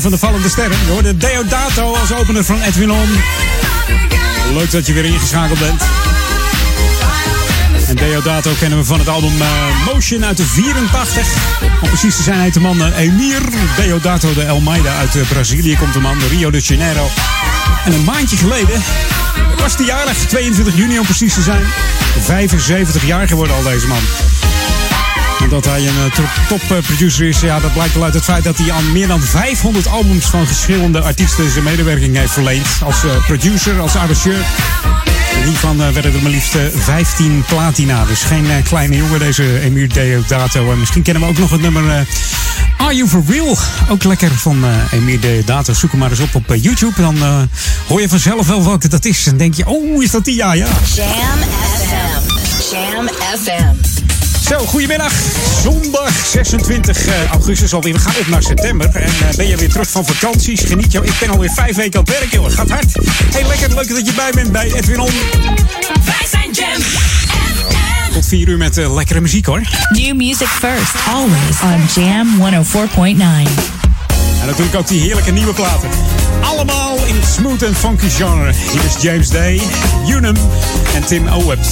Van de vallende sterren. Je hoorde Deodato als opener van Edwin On. Leuk dat je weer ingeschakeld bent. En Deodato kennen we van het album uh, Motion uit de 84. Om precies te zijn heet de man uh, Emir Deodato de Almeida uit uh, Brazilië komt de man, Rio de Janeiro. En een maandje geleden was hij jarig, 22 juni om precies te zijn. 75 jaar geworden al deze man. En dat hij een top producer is, ja, dat blijkt wel uit het feit dat hij aan meer dan 500 albums van verschillende artiesten zijn medewerking heeft verleend. Als producer, als arrangeur. Hiervan werden er maar liefst 15 platina. Dus geen kleine jongen, deze Emir Deodato. misschien kennen we ook nog het nummer Are You For Real? Ook lekker van Emir Deodato. Zoek hem maar eens op op YouTube. Dan hoor je vanzelf wel welke dat is. En denk je, oh, is dat die? Ja, ja. Jam FM. Jam FM. Zo, goedemiddag. Zondag 26 augustus alweer. We gaan op naar september. En uh, ben je weer terug van vakanties? Geniet jou. Ik ben alweer vijf weken aan het werk, joh. Gaat hard. Hey, lekker. Leuk dat je bij bent bij Edwin On. Wij zijn Jam Tot 4 uur met uh, lekkere muziek, hoor. New music first. Always on Jam 104.9. En natuurlijk ook die heerlijke nieuwe platen. Allemaal in het smooth en funky genre. Hier is James Day, Unum en Tim Owens.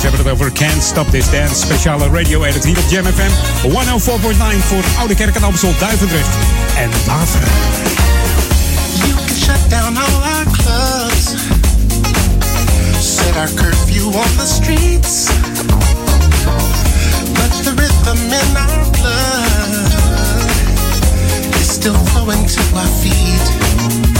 Ze hebben het over Can't Stop This Dance. Speciale radio edit hier op Jam FM. 104.9 voor Oude Kerk en Amstel, Duivendrecht en Waver. You can shut down all our clubs. Set our curfew on the streets. But the rhythm in our blood still flowing to our feet.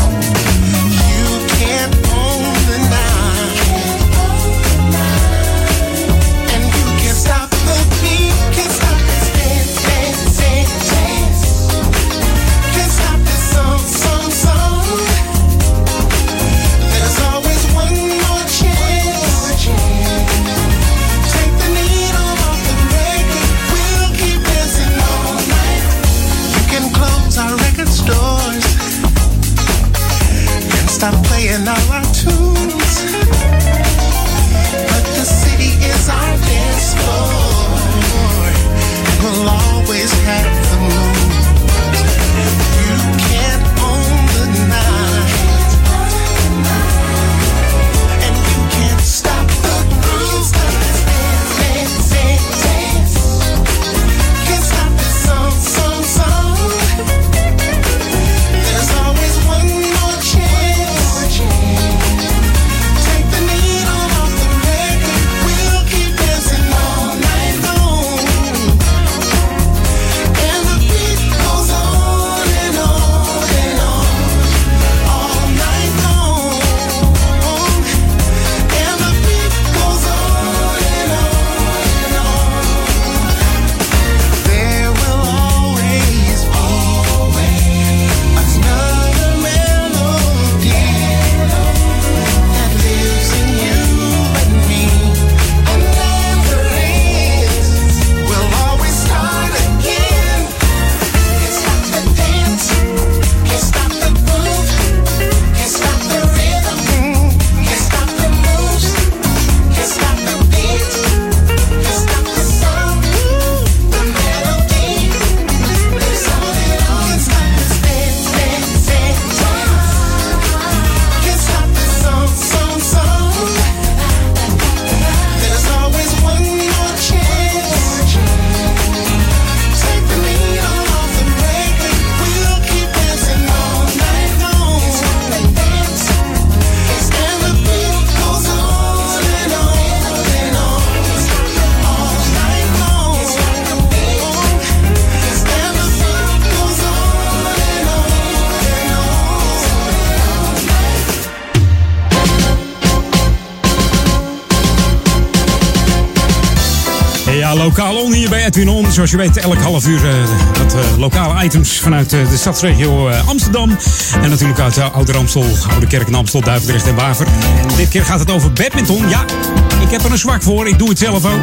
Stop playing lokaal on hier bij Edwin On. Zoals je weet, elk half uur wat uh, lokale items vanuit uh, de stadsregio Amsterdam. En natuurlijk uit Oude Amstel, Oude Kerk en Duivendrecht en Waver. Dit keer gaat het over badminton. Ja, ik heb er een zwak voor. Ik doe het zelf ook.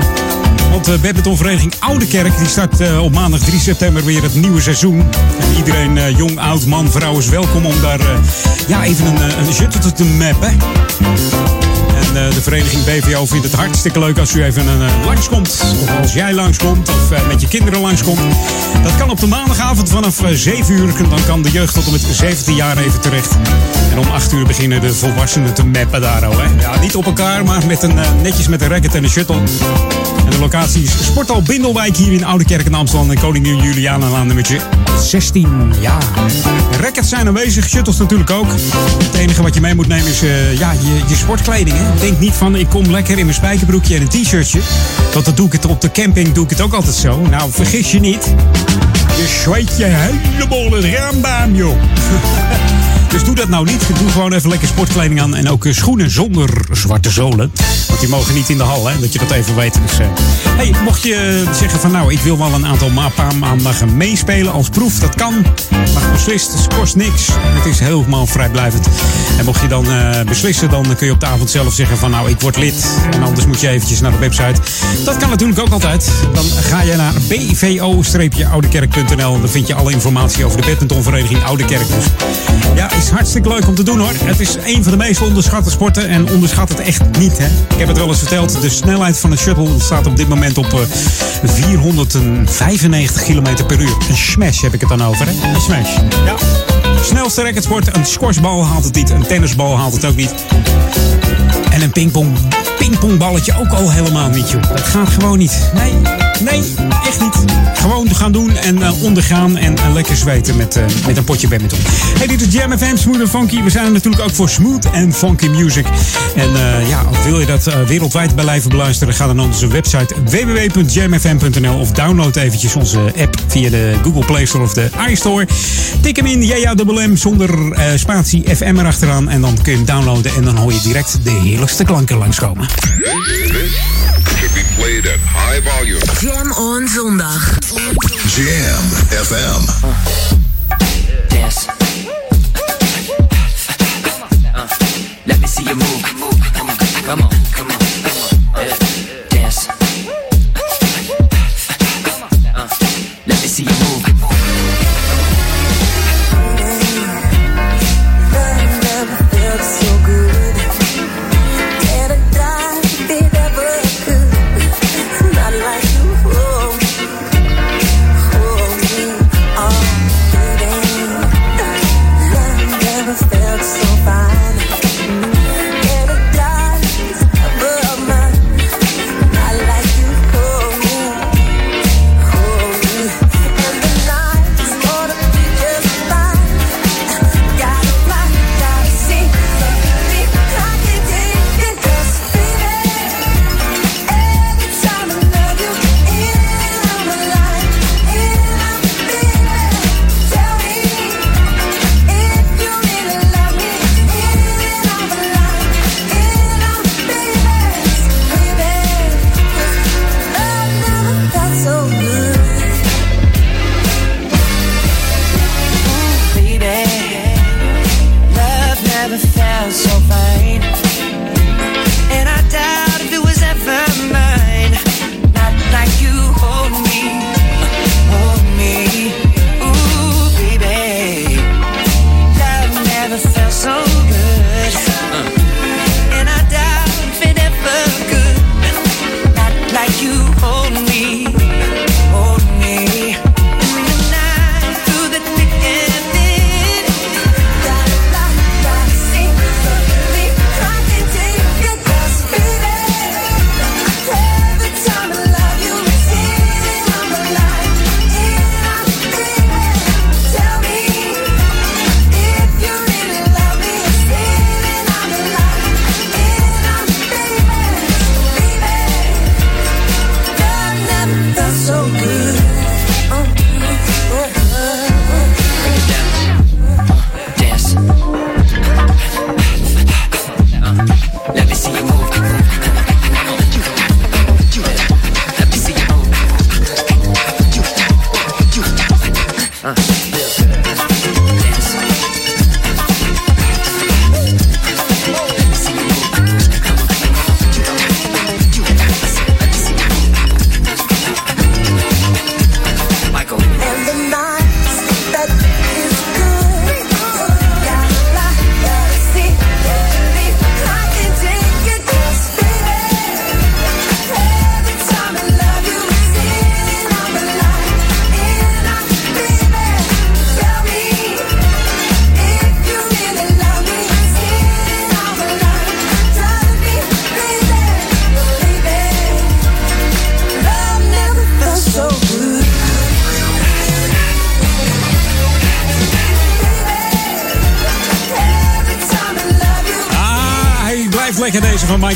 Want de badmintonvereniging Oude Kerk die start op maandag 3 september weer het nieuwe seizoen. En iedereen, jong, oud, man, vrouw is welkom om daar ja, even een, een te mappen. En eh, de vereniging BVO vindt het hartstikke leuk als u even eh, langskomt. Of als jij langskomt of eh, met je kinderen langskomt. Dat kan op de maandagavond vanaf eh, 7 uur. Dan kan de jeugd tot en met 17 jaar even terecht. En om 8 uur beginnen de volwassenen te mappen daar al. Hè. Ja, niet op elkaar, maar met een, netjes met een racket en een shuttle. En de locatie is Sporthal Bindelwijk hier in Oude Kerk in Amsterdam. En Koningin Julianalaan nummertje 16. Ja, rackets zijn aanwezig, shuttles natuurlijk ook. Het enige wat je mee moet nemen is eh, ja, je, je sportkleding. Hè. Denk niet van ik kom lekker in mijn spijkerbroekje en een t-shirtje. Want dat doe ik het op de camping doe ik het ook altijd zo. Nou, vergis je niet. Je zweet je helemaal het raambaam, joh. Dus doe dat nou niet. Doe gewoon even lekker sportkleding aan. En ook eh, schoenen zonder zwarte zolen. Want die mogen niet in de hal, hè. Dat je dat even weet. Dus, eh, hey, mocht je zeggen van nou, ik wil wel een aantal ma- paar meespelen als proef. Dat kan. Mag beslist. Het kost niks. Het is helemaal vrijblijvend. En mocht je dan eh, beslissen, dan kun je op de avond zelf zeggen van nou, ik word lid. En anders moet je eventjes naar de website. Dat kan natuurlijk ook altijd. Dan ga je naar bvo-oudekerk.nl. Dan vind je alle informatie over de badmintonvereniging Oude Kerk. Ja, is hartstikke leuk om te doen hoor. Het is een van de meest onderschatte sporten en onderschat het echt niet. Hè? Ik heb het wel eens verteld. De snelheid van de shuttle staat op dit moment op eh, 495 km per uur. Een smash heb ik het dan over. Hè? Een smash. Ja. Snelste racketsport. Een squashbal haalt het niet. Een tennisbal haalt het ook niet. En een pingpong, pingpongballetje ook al helemaal niet, joh. Dat gaat gewoon niet. Nee, nee, echt niet. Gewoon gaan doen en eh, ondergaan en eh, lekker zweten met, eh, met een potje badminton. Hey, dit is Jam FM, Smooth and Funky. We zijn er natuurlijk ook voor Smooth and Funky Music. En ja, wil je dat wereldwijd blijven beluisteren, ga dan naar onze website www.jamfm.nl of download eventjes onze app via de Google Play Store of de iStore. Tik hem in, JAMM zonder spatie FM erachteraan. En dan kun je hem downloaden en dan hoor je direct de heerlijkste klanken langskomen. Should be played at high volume. Jam on zondag. Jam FM. dance. Uh, let me see you move. Come on, come on,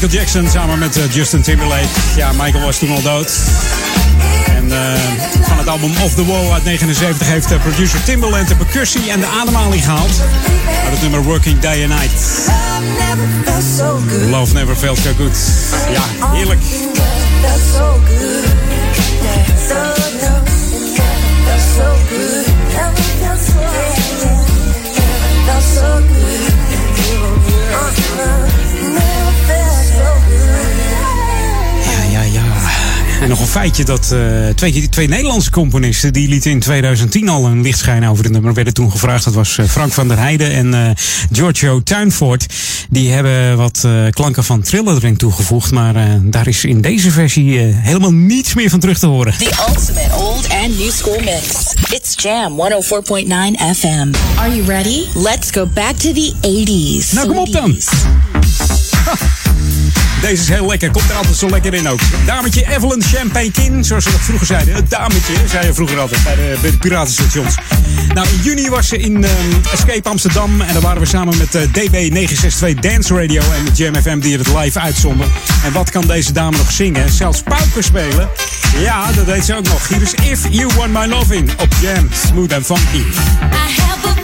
Michael Jackson samen met eh, Justin Timberlake. Ja, Michael was toen al dood. En eh, van het album Off the Wall uit 79 heeft eh, producer Timbaland de percussie en de ademhaling gehaald. Uit het nummer Working Day and Night. Love never felt so good. Ja, heerlijk. Ja. En nog een feitje dat eh, twee, twee Nederlandse componisten... die lieten in 2010 al een licht schijnen over het nummer. werden toen gevraagd. Dat was eh, Frank van der Heijden en eh, Giorgio Tuinvoort. Die hebben wat eh, klanken van Thriller erin toegevoegd. Maar eh, daar is in deze versie helemaal niets meer van terug te horen. The ultimate old and new school mix. It's Jam 104.9 FM. Are you ready? Let's go back to the 80s. Nou, kom op dan. Deze is heel lekker. Komt er altijd zo lekker in ook. Dametje Evelyn Champagne Kin, zoals ze dat vroeger zeiden. Het dametje, zei je vroeger altijd bij de, bij de piratenstations. Nou, in juni was ze in ehm, Escape Amsterdam. En daar waren we samen met eh, DB962 Dance Radio en met Jam FM die het live uitzonden. En wat kan deze dame nog zingen? Zelfs pauken spelen. Ja, dat deed ze ook nog. Hier is If You Want My Loving op Jam. Smooth and funky. I have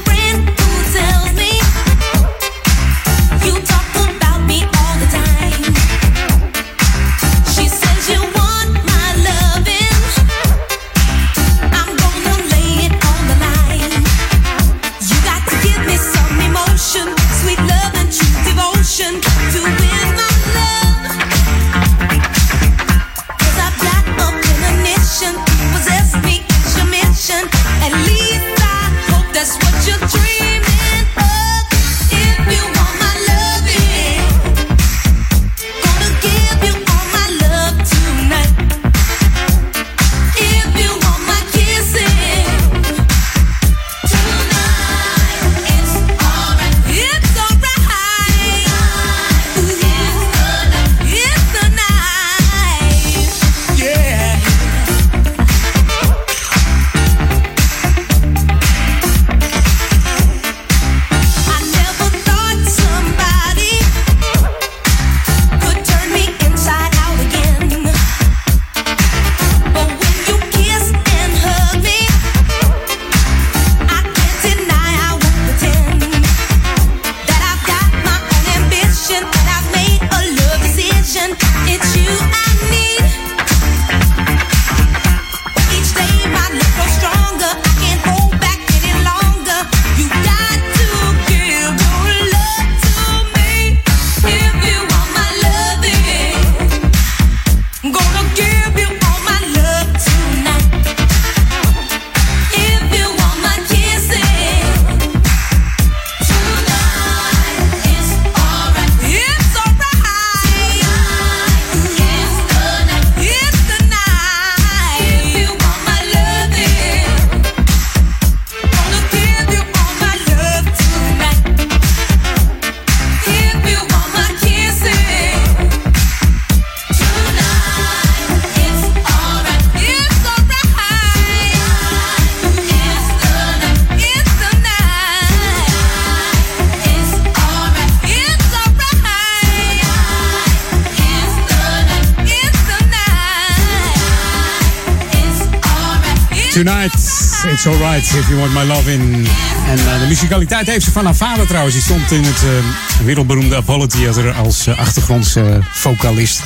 if you want my love in. En eh, de muzikaliteit heeft ze van haar vader trouwens. Die stond in het eh, wereldberoemde Apollo Theater als uh, achtergrondsvocalist.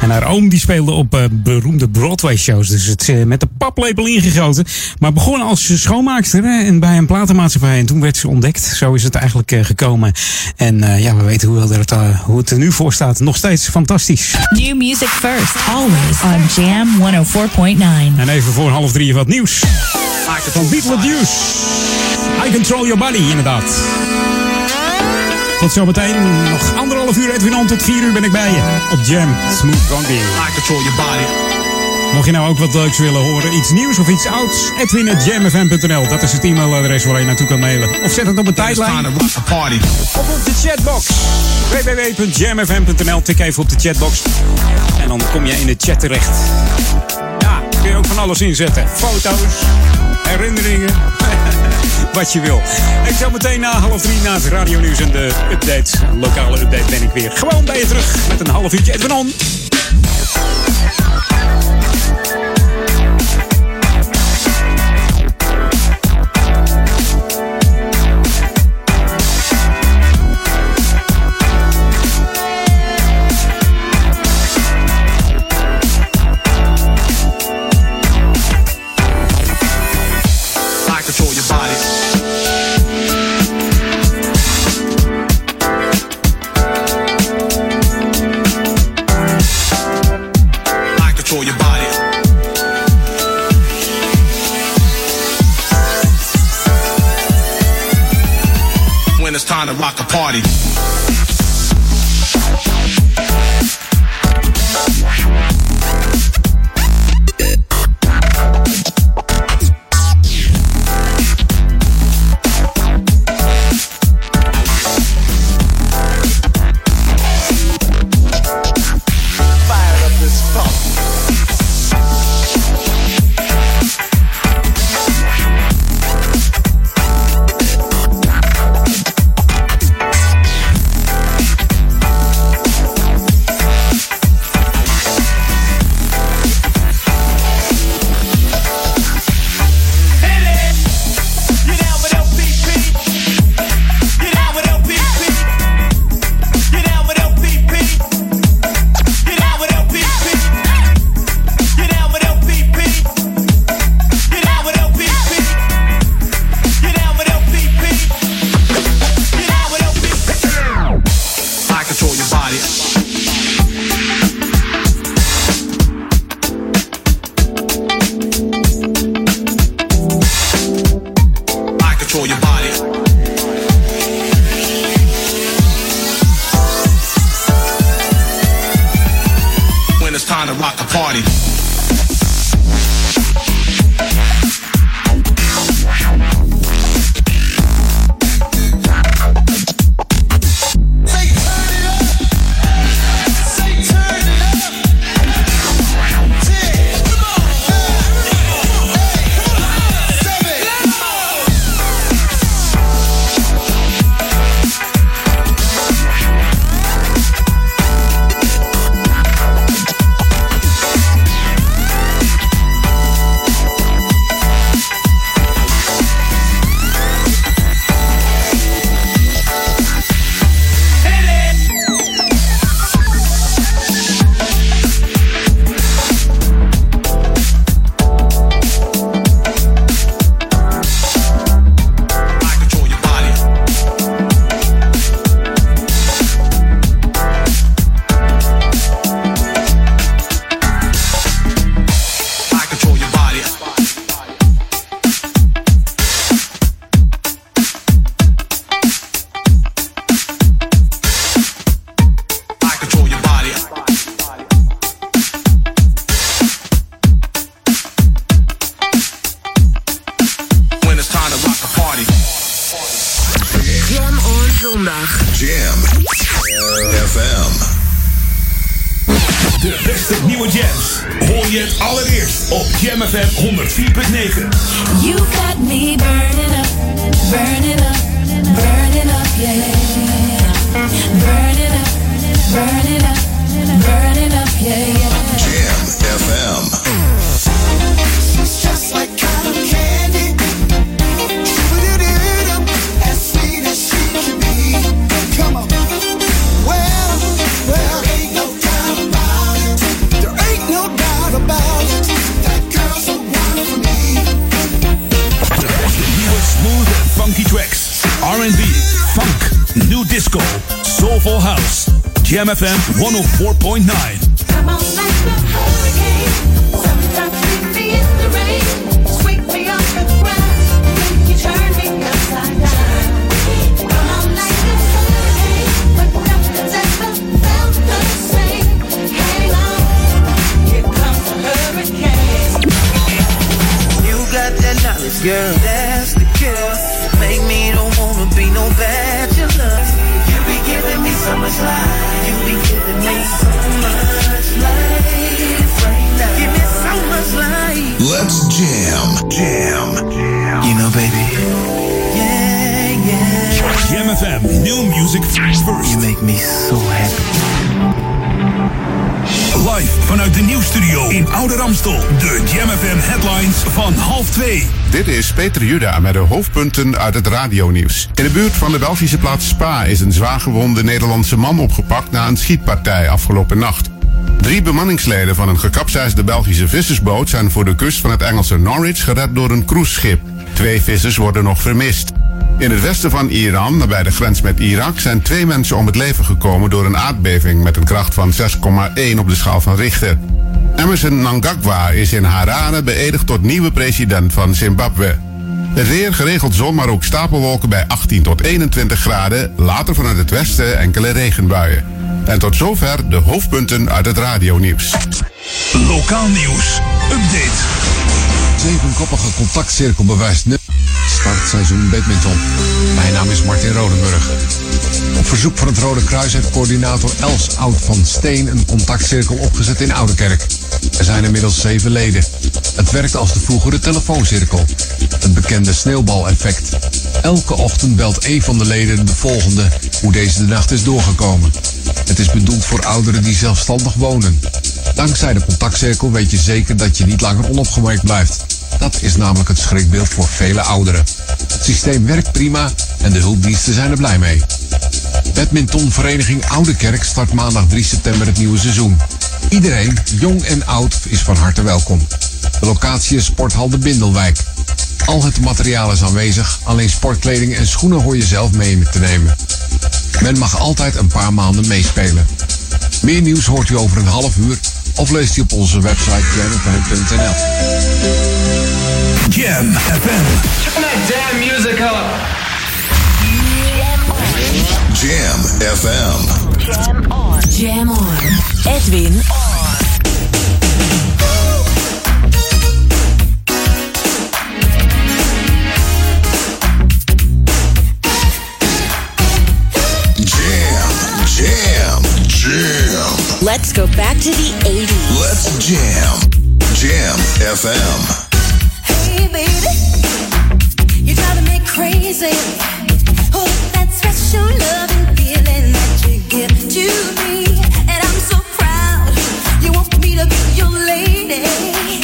en haar oom die speelde op eh, beroemde Broadway shows. Dus het met de paplepel ingegoten. Maar begon als schoonmaakster hè, en bij een platenmaatschappij. En toen werd ze ontdekt. Zo is het eigenlijk eh, gekomen. En eh, ja, we weten hoe het, er, hoe het er nu voor staat. Nog steeds fantastisch. New music first, always on Jam 104.9. En even voor half drie wat nieuws. Van Beetlejuice. I Control Your Body, inderdaad. Tot zometeen. Nog anderhalf uur Edwin On. Tot vier uur ben ik bij je. Op Jam. Smooth Funky. I control your body. Mocht je nou ook wat leuks willen horen, iets nieuws of iets ouds, edwin.jamfm.nl. Dat is het e-mailadres waar je naartoe kan mailen. Of zet het op een tijdlijn. Of op de chatbox. www.jamfm.nl. Tik even op de chatbox. En dan kom je in de chat terecht je ook van alles inzetten. Foto's, herinneringen, wat je wil. Ik zal meteen na half drie na het radio nieuws en de update, lokale update ben ik weer gewoon bij je terug met een half uurtje Edwin On. rock a party. Uit het radionieuws. In de buurt van de Belgische plaats Spa is een zwaargewonde Nederlandse man opgepakt na een schietpartij afgelopen nacht. Drie bemanningsleden van een gekapseisde Belgische vissersboot zijn voor de kust van het Engelse Norwich gered door een cruiseschip. Twee vissers worden nog vermist. In het westen van Iran, nabij de grens met Irak, zijn twee mensen om het leven gekomen door een aardbeving met een kracht van 6,1 op de schaal van Richter. Emerson Mnangagwa is in Harare beëdigd tot nieuwe president van Zimbabwe. Weer geregeld zon, maar ook stapelwolken bij 18 tot 21 graden. Later vanuit het westen enkele regenbuien. En tot zover de hoofdpunten uit het radionieuws. Lokaal nieuws. Update. Zevenkoppige contactcirkel bewijst nu. Startseizoen badminton. Mijn naam is Martin Rodenburg. Op verzoek van het Rode Kruis heeft coördinator Els Oud van Steen een contactcirkel opgezet in Oudekerk. Er zijn inmiddels zeven leden. Het werkt als de vroegere telefooncirkel. Het bekende sneeuwbaleffect. Elke ochtend belt een van de leden de volgende hoe deze de nacht is doorgekomen. Het is bedoeld voor ouderen die zelfstandig wonen. Dankzij de contactcirkel weet je zeker dat je niet langer onopgemerkt blijft. Dat is namelijk het schrikbeeld voor vele ouderen. Het systeem werkt prima en de hulpdiensten zijn er blij mee. Badmintonvereniging Oudekerk start maandag 3 september het nieuwe seizoen. Iedereen, jong en oud, is van harte welkom. De locatie is Sporthal de Bindelwijk. Al het materiaal is aanwezig, alleen sportkleding en schoenen hoor je zelf mee te nemen. Men mag altijd een paar maanden meespelen. Meer nieuws hoort u over een half uur of leest u op onze website jamfm.nl. Jam FM. Turn that damn music up. Jam FM. Jam on. Jam on. Edwin on. Let's go back to the 80s. Let's jam. Jam FM. Hey, baby, you're driving me crazy. Oh, that special love and feeling that you give to me, and I'm so proud. You want me to be your lady.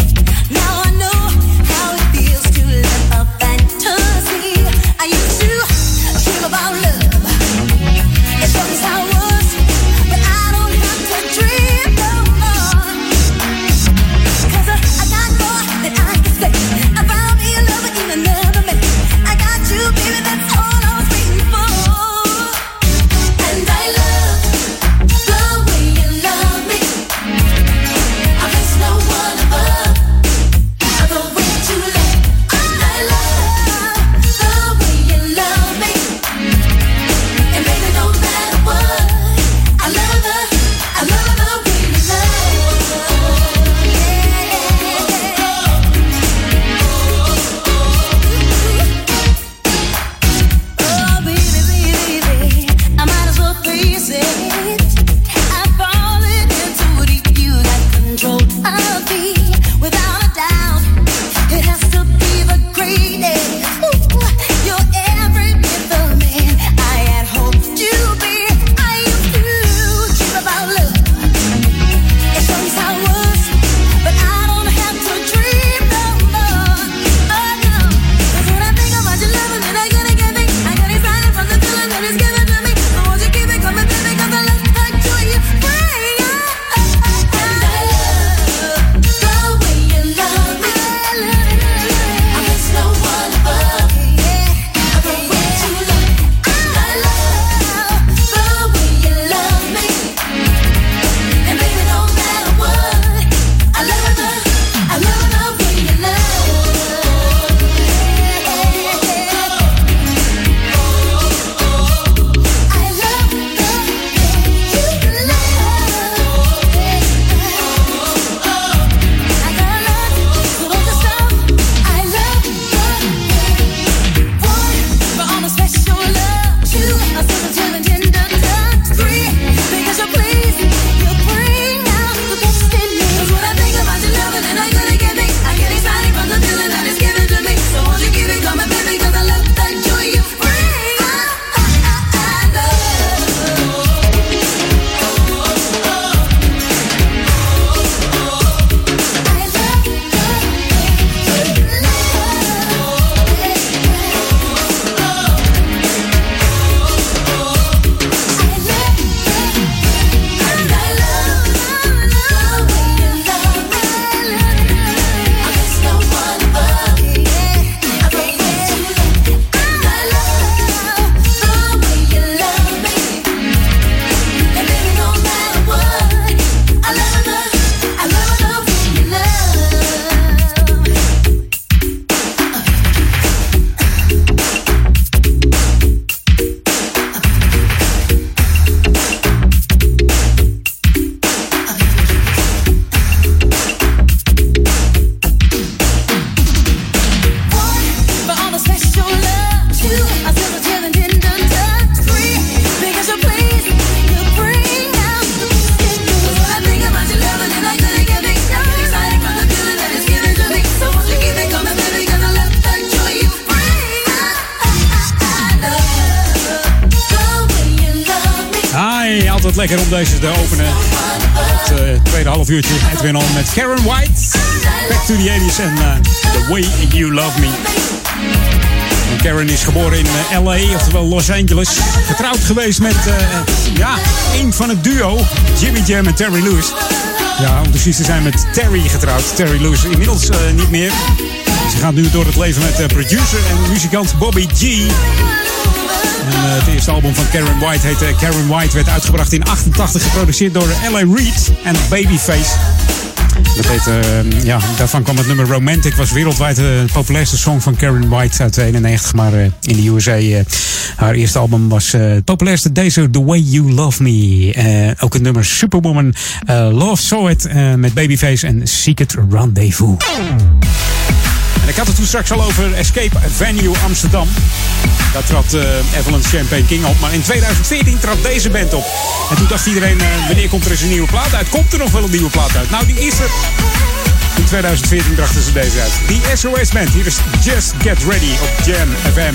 Half uurtje Edwin On met Karen White. Back to the 80s en eh, The Way You Love Me. En Karen is geboren in eh, LA, oftewel Los Angeles. Getrouwd geweest met eh, ja, een van het duo, Jimmy Jam en Terry Lewis. Ja, om precies te zijn met Terry getrouwd. Terry Lewis inmiddels niet meer. Ze gaat nu door het leven met producer en muzikant Bobby G. Eh, het eerste album van Karen White heet eh, Karen White. Werd uitgebracht in 88, geproduceerd door L.A. Reid en Babyface. Dat heet, eh, ja, daarvan kwam het nummer Romantic. Was wereldwijd de populairste song van Karen White uit 91. Maar in de USA, haar eerste album was het populairste deze The Way You Love Me. Ook het nummer Superwoman, Love Saw It met Babyface en Secret Rendezvous. Ik had het toen straks al over Escape Venue Amsterdam. Daar trad eh Evelyn Champagne King op. Maar in 2014 trad deze band op. En toen dacht iedereen, eh, wanneer komt er eens een nieuwe plaat uit? Komt er nog wel een nieuwe plaat uit? Nou, die is er. In 2014 brachten ze deze uit. Die SOS Band. Hier is Just Get Ready op Jam FM.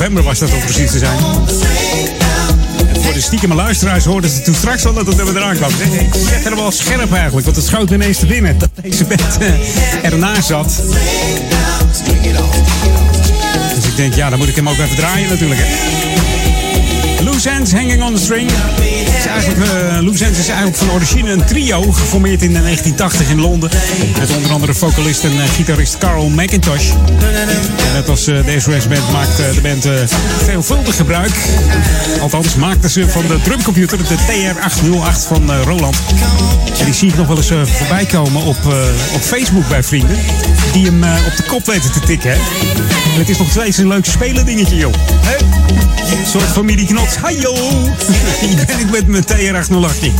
november was dat om precies te zijn. En voor de stiekeme luisteraars hoorden ze toen straks al dat het nummer eraan kwam. Ik wel scherp eigenlijk, want het schoot ineens te binnen dat deze band eh, ernaast zat. Dus ik denk, ja, dan moet ik hem ook even draaien natuurlijk. Hè. Loose Ends, Hanging on the String. Is eigenlijk, eh, Loose Ends is eigenlijk van origine een trio, geformeerd in 1980 in Londen. Met onder andere vocalist en eh, gitarist Carl McIntosh. En net als uh, de SOS Band maakt eh, de band eh, veelvuldig gebruik. Althans, maakten ze van de drumcomputer de TR-808 van eh, Roland. En die zie ik nog wel eens eh, voorbij komen op, eh, op Facebook bij vrienden. Die hem eh, op de kop weten te tikken. Hè? En het is nog steeds een leuk spelen dingetje, joh. Hè? Een soort familie Knots. Hallo! Hier ben ik met mijn TR-808.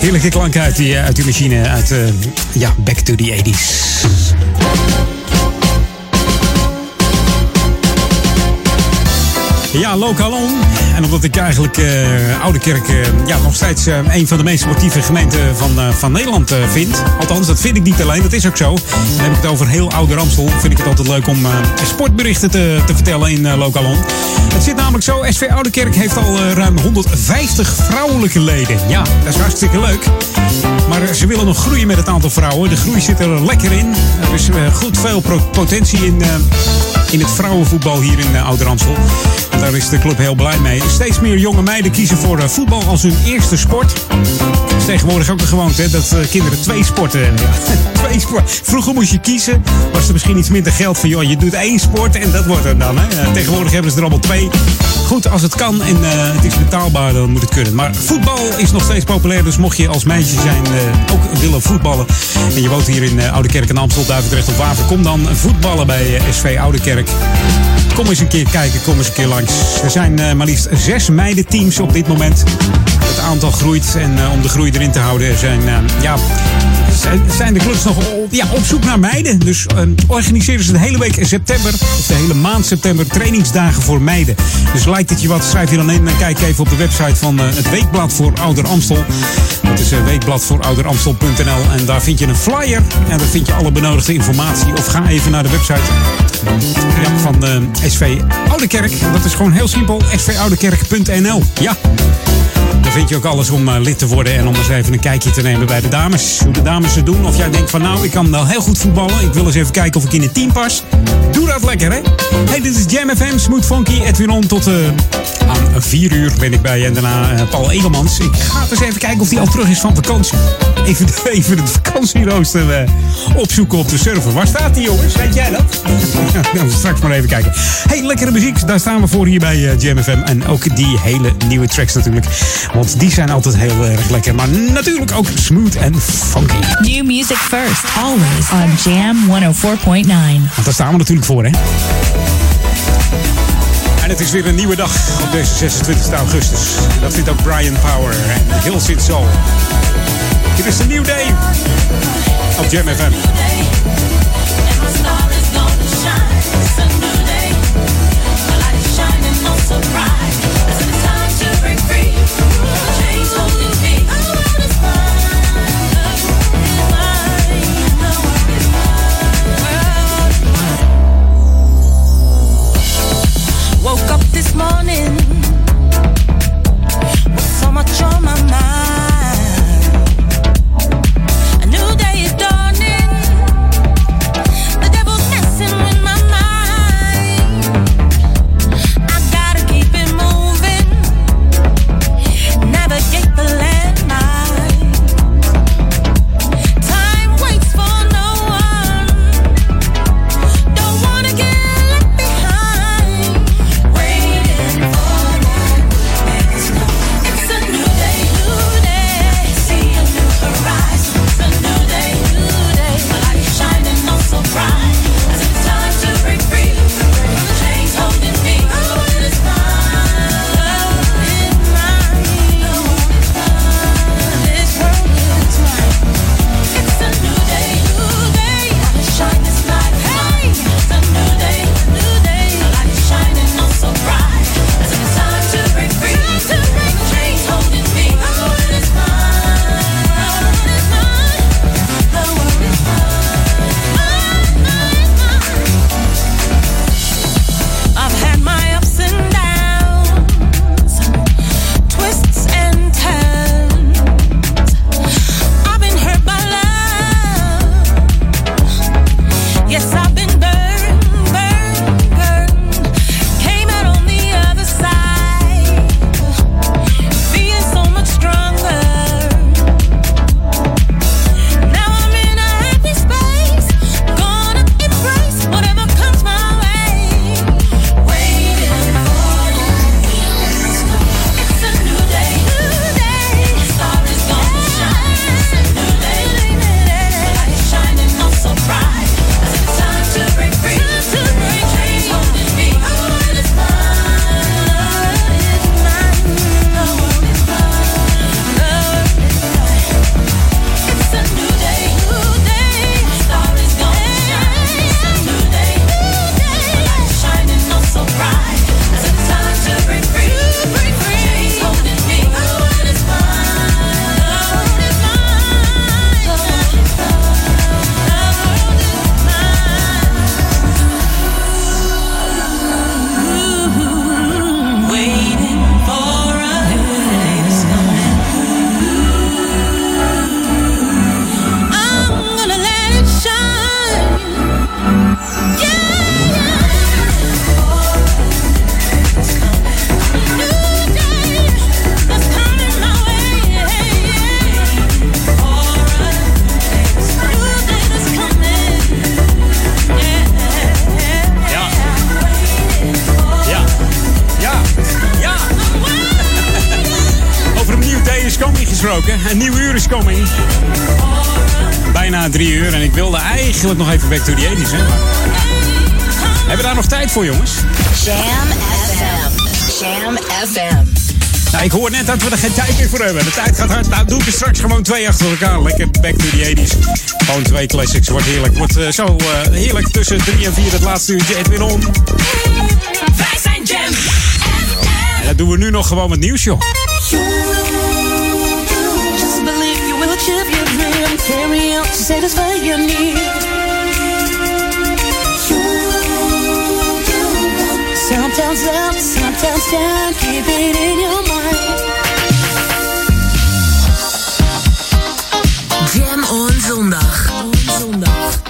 Heerlijke klank uit die, eh, uit die machine. Uit, eh, ja, back to the 80s. Ja, Lokalon. En omdat ik eigenlijk eh Oude Kerk eh, ja, nog steeds eh, een van de meest sportieve gemeenten van, van Nederland vind. Althans, dat vind ik niet alleen, dat is ook zo. Dan heb ik het over heel Oude Ramstel. Vind ik het altijd leuk om sportberichten te, te vertellen in Lokalon. Het zit namelijk zo, SV Oude Kerk heeft al ruim 150 vrouwelijke leden. Ja, dat is hartstikke leuk. Maar ze willen nog groeien met het aantal vrouwen. De groei zit er lekker in. Er is goed veel potentie in, in het vrouwenvoetbal hier in uh, Ouder-Amstel. Daar is de club heel blij mee. Steeds meer jonge meiden kiezen voor eh, voetbal als hun eerste sport. Het is tegenwoordig ook een gewoonte dat eh, kinderen twee sporten twee sport. Vroeger moest je kiezen. Was er misschien iets minder geld van, joh, je doet één sport en dat wordt het dan. Hè. Tegenwoordig hebben ze er allemaal twee. Goed, als het kan en eh, het is betaalbaar, dan moet het kunnen. Maar voetbal is nog steeds populair. Dus mocht je als meisje zijn ook willen voetballen. En je woont hier in eh, Oude Kerk en Amstel, Duivendrecht of Waver. Kom dan voetballen bij SV Oude Kerk. Kom eens een keer kijken, kom eens een keer langs. Er zijn eh, maar liefst zes meidenteams op dit moment. Het aantal groeit en eh, om de groei erin te houden zijn, eh, ja, zijn, de clubs nog op, ja, op zoek naar meiden. Dus organiseren ze de hele week september, of de hele maand september, trainingsdagen voor meiden. Dus lijkt het je wat, schrijf je dan in en kijk even op de website van het Weekblad voor Ouder Amstel. Dat is weekbladvoorouderamstel.nl en daar vind je een flyer en daar vind je alle benodigde informatie. Of ga even naar de website ja, van SV Oudekerk. Dat is gewoon heel simpel, svoudekerk.nl. Ja. Daar vind je ook alles om eh, lid te worden en om eens even een kijkje te nemen bij de dames. Hoe de dames het doen. Of jij denkt van nou, ik kan wel heel goed voetballen. Ik wil eens even kijken of ik in het team pas. Doe dat lekker, hè? Hey, dit is Jam FM, Smooth Funky, Edwin On. Tot eh, aan 4 uur ben ik bij en daarna eh, Paul Egelmans. Ik ga eens even kijken of hij al terug is van vakantie. Even, even het vakantierooster eh, opzoeken op de server. Waar staat die jongens? Weet jij dat? Dan we straks maar even kijken. Hey, lekkere muziek. Daar staan we voor hier bij eh, Jam FM. En ook die hele nieuwe tracks natuurlijk. Want die zijn altijd heel erg lekker. Maar natuurlijk ook smooth en funky. New music first, always on Jam 104.9. Want daar staan we natuurlijk voor, hè? En het is weer een nieuwe dag op deze 26 augustus. Dat vindt ook Brian Power en Hills in Soul. It is a new day op Jam FM. Eigenlijk nog even back to the 80s. Hè, maar... Hebben we daar nog tijd voor, jongens? Jam FM. Jam FM. Nou, ik hoor net dat we er geen tijd meer voor hebben. De tijd gaat hard. Nou, doe ik er straks gewoon twee achter elkaar. Lekker back to the 80s. Gewoon twee classics. Wordt heerlijk. Wordt eh, zo eh, heerlijk tussen drie en vier het laatste uurtje. Edwin On. Wij zijn Jam. En dat doen we nu nog gewoon met nieuws, joh. Just believe you will achieve your dream. Carry out to satisfy your need. Sometimes up, sometimes down. Keep it in your mind. Jam on zondag. zondag.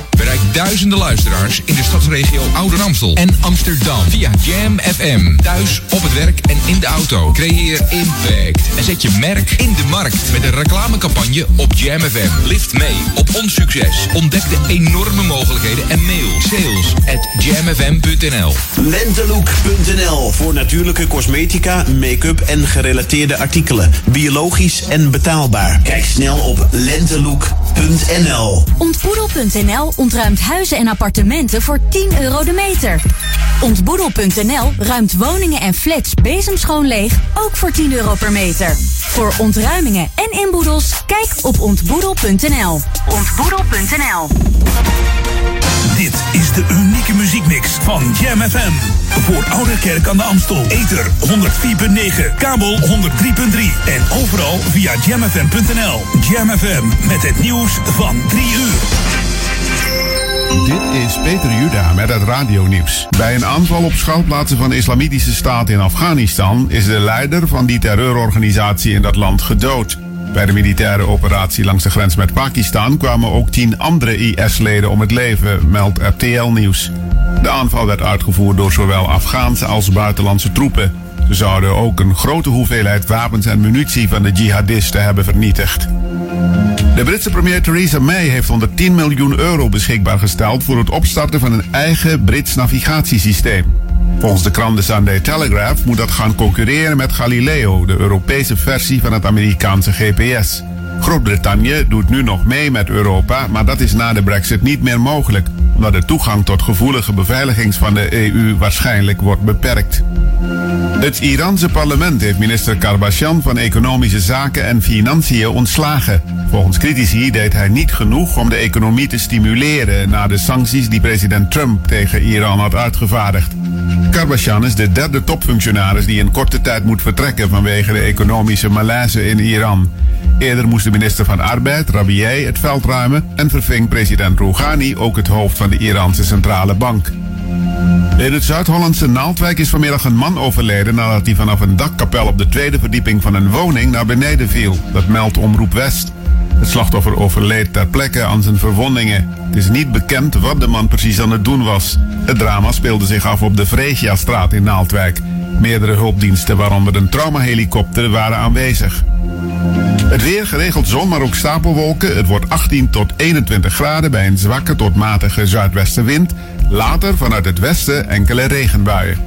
Duizenden luisteraars in de stadsregio Ouder Amstel en Amsterdam via Jam FM. Thuis, op het werk en in de auto. Creëer impact en zet je merk in de markt met een reclamecampagne op Jam FM. Lift mee op ons succes. Ontdek de enorme mogelijkheden en mail sales at jamfm.nl. Lentelook.nl voor natuurlijke cosmetica, make-up en gerelateerde artikelen. Biologisch en betaalbaar. Kijk snel op lentelook.nl. Ontboedel.nl ontruimt huizen en appartementen voor 10 euro de meter. Ontboedel.nl ruimt woningen en flats bezemschoon leeg, ook voor 10 euro per meter. Voor ontruimingen en inboedels, kijk op ontboedel.nl. Ontboedel.nl Dit is de unieke muziekmix van Jam FM. Voor Oude Kerk aan de Amstel. Ether 104.9, kabel 103.3 en overal via jamfm.nl. Jam FM met het nieuws van 3 uur. Dit is Peter Juda met het radionieuws. Bij een aanval op schuilplaatsen van de Islamitische Staat in Afghanistan is de leider van die terreurorganisatie in dat land gedood. Bij de militaire operatie langs de grens met Pakistan kwamen ook tien andere IS-leden om het leven, meldt RTL Nieuws. De aanval werd uitgevoerd door zowel Afghaanse als buitenlandse troepen. Ze zouden ook een grote hoeveelheid wapens en munitie van de jihadisten hebben vernietigd. De Britse premier Theresa May heeft 110 miljoen euro beschikbaar gesteld voor het opstarten van een eigen Brits navigatiesysteem. Volgens de krant The Sunday Telegraph moet dat gaan concurreren met Galileo, de Europese versie van het Amerikaanse GPS. Groot-Brittannië doet nu nog mee met Europa, maar dat is na de brexit niet meer mogelijk, omdat de toegang tot gevoelige beveiligings van de EU waarschijnlijk wordt beperkt. Het Iraanse parlement heeft minister Karbashian van Economische Zaken en Financiën ontslagen. Volgens critici deed hij niet genoeg om de economie te stimuleren na de sancties die president Trump tegen Iran had uitgevaardigd. Karbashian is de derde topfunctionaris die in korte tijd moet vertrekken vanwege de economische malaise in Iran. Eerder moest de minister van Arbeid, Rabiei, het veld ruimen en verving president Rouhani ook het hoofd van de Iraanse centrale bank. In het Zuid-Hollandse Naaldwijk is vanmiddag een man overleden nadat hij vanaf een dakkapel op de tweede verdieping van een woning naar beneden viel. Dat meldt Omroep West. Het slachtoffer overleed ter plekke aan zijn verwondingen. Het is niet bekend wat de man precies aan het doen was. Het drama speelde zich af op de Vreesiastraat in Naaldwijk. Meerdere hulpdiensten, waaronder een traumahelikopter, waren aanwezig. Het weer geregeld zon, maar ook stapelwolken. Het wordt 18 tot 21 graden bij een zwakke tot matige zuidwestenwind. Later vanuit het westen enkele regenbuien.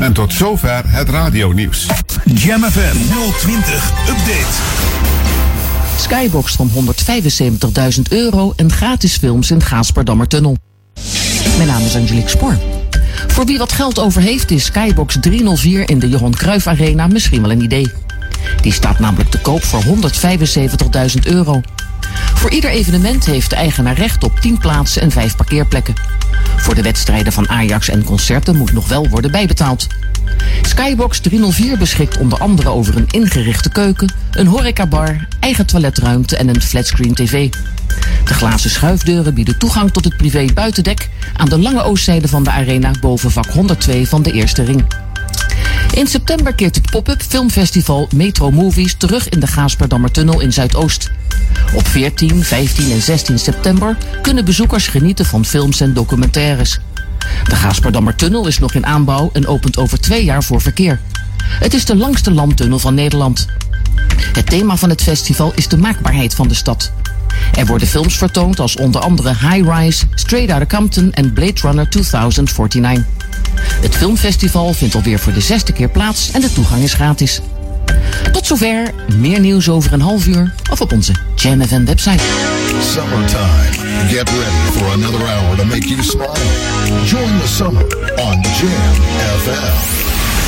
En tot zover het radionieuws. Jam FM 020 Update. Skybox van 175.000 euro en gratis films in Gaasperdammertunnel. Mijn naam is Angelique Spoor. Voor wie wat geld over heeft is Skybox 304 in de Johan Cruijff Arena misschien wel een idee. Die staat namelijk te koop voor 175.000 euro. Voor ieder evenement heeft de eigenaar recht op 10 plaatsen en 5 parkeerplekken. Voor de wedstrijden van Ajax en concerten moet nog wel worden bijbetaald. Skybox 304 beschikt onder andere over een ingerichte keuken, een horecabar, eigen toiletruimte en een flatscreen tv. De glazen schuifdeuren bieden toegang tot het privé buitendek aan de lange oostzijde van de arena boven vak 102 van de eerste ring. In september keert het pop-up filmfestival Metro Movies terug in de Gaasperdammertunnel in Zuidoost. Op 14, 15 en 16 september kunnen bezoekers genieten van films en documentaires. De Gaasperdammertunnel is nog in aanbouw en opent over twee jaar voor verkeer. Het is de langste landtunnel van Nederland. Het thema van het festival is de maakbaarheid van de stad. Er worden films vertoond als onder andere High Rise, Straight Outta Compton en Blade Runner 2049. Het filmfestival vindt alweer voor de zesde keer plaats en de toegang is gratis. Tot zover, meer nieuws over een half uur of op onze Jam FM website. Summertime. Get ready for another hour to make you smile. Join the summer on Jam FM.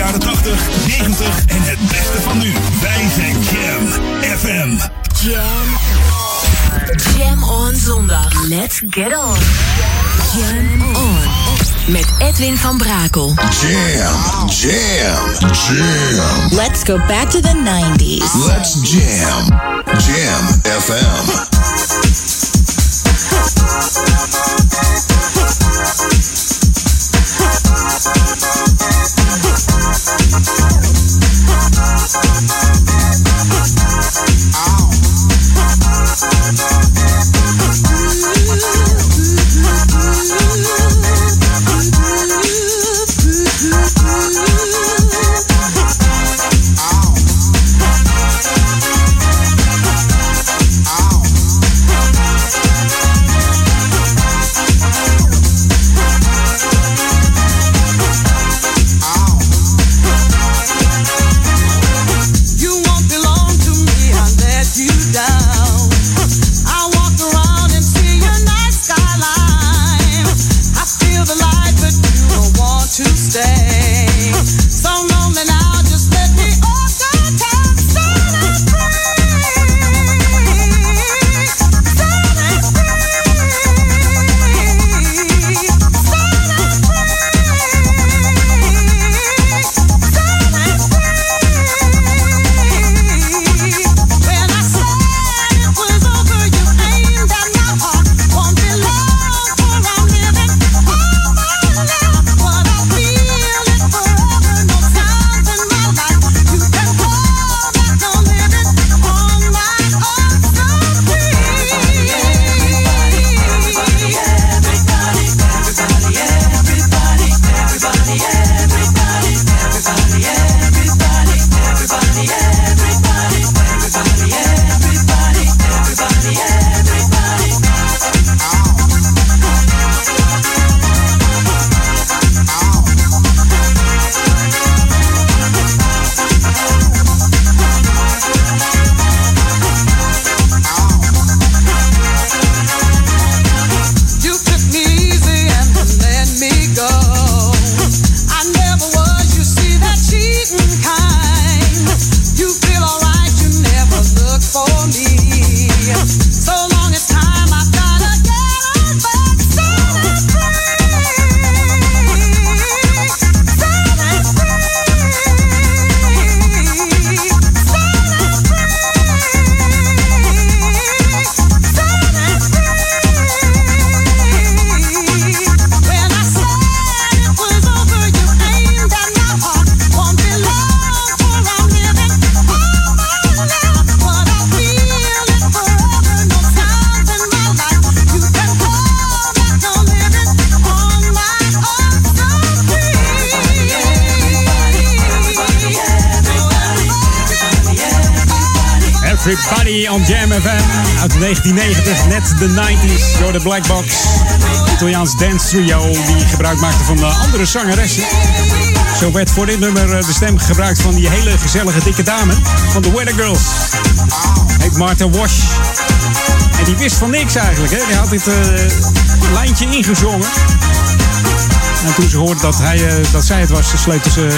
jaren 80, 90 en het beste van nu. Wij zijn Jam FM. Jam. Jam on zondag. Let's get on. Jam on. Met Edwin van Brakel. Jam, jam, jam. Let's go back to the 90s. Let's jam. Jam FM. Thank you. 90s door de Black Box. Italiaans dance trio die gebruik maakte van de andere zangeressen. Zo werd voor dit nummer eh, de stem gebruikt van die hele gezellige dikke dame van de Weather Girls. Heet Martha Wash. En die wist van niks eigenlijk. Hè? Die had dit eh, lijntje ingezongen. En toen ze hoorde dat, hij, eh, dat zij het was, sleepte ze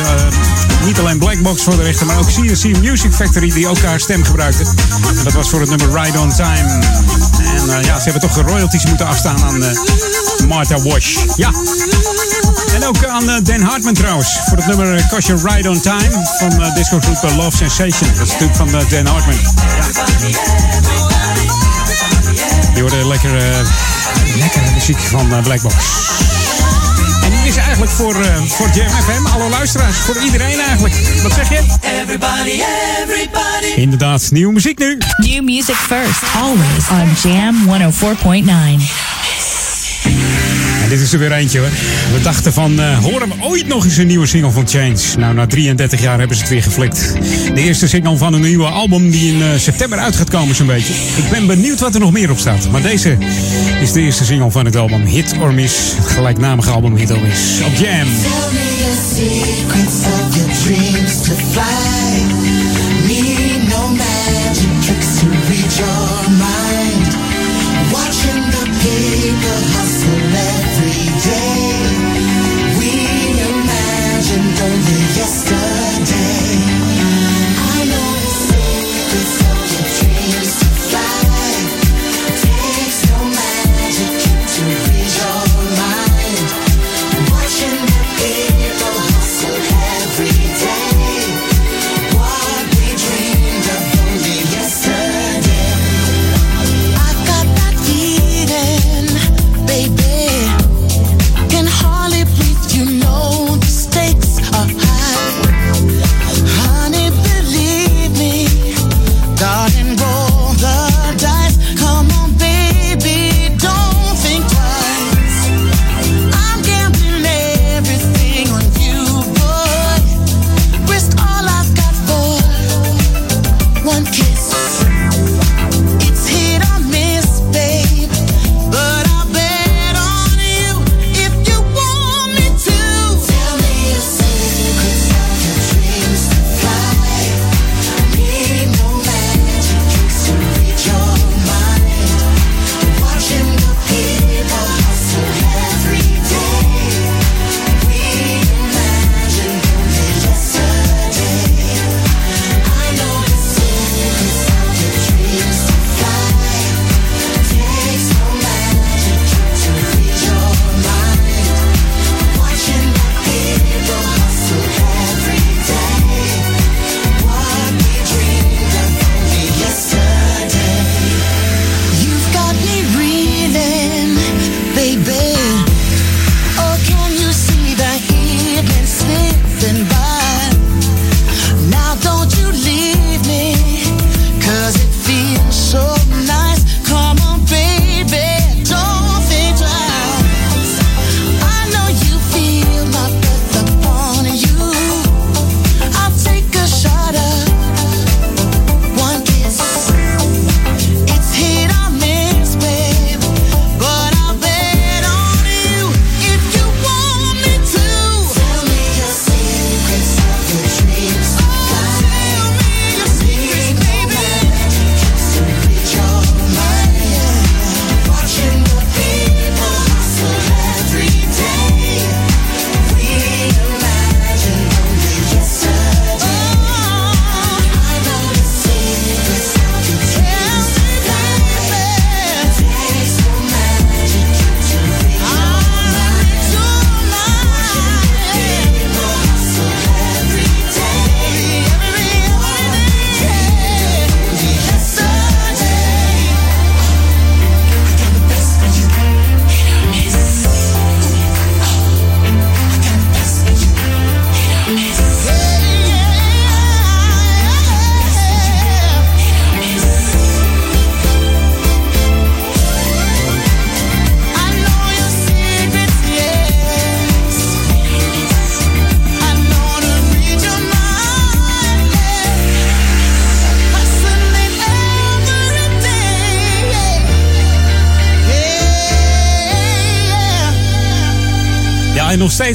niet alleen Blackbox voor de rechter, maar ook CNC Music Factory, die ook haar stem gebruikte. En dat was voor het nummer Ride on Time. En eh, ja, ze hebben toch royalties moeten afstaan aan eh Martha Wash. Ja. En ook aan eh, Dan Hartman trouwens, voor het nummer You Ride on Time van uh, discogroep Love Sensation. Dat is natuurlijk van Dan Hartman. Die hoorde lekker, eh, lekkere muziek van Blackbox. Is eigenlijk voor, eh, voor Jam FM, alle luisteraars, voor iedereen eigenlijk. Wat zeg je? Everybody, everybody. Inderdaad, nieuwe muziek nu. New music first, always on Jam 104.9. Dit is er weer eentje hoor. We dachten van, eh, horen we ooit nog eens een nieuwe single van Change? Nou, na 33 jaar hebben ze het weer geflikt. De eerste single van een nieuwe album die in eh, september uit gaat komen zo'n beetje. Ik ben benieuwd wat er nog meer op staat. Maar deze is de eerste single van het album Hit or Miss. Het gelijknamige album Hit or Miss. Op Jam.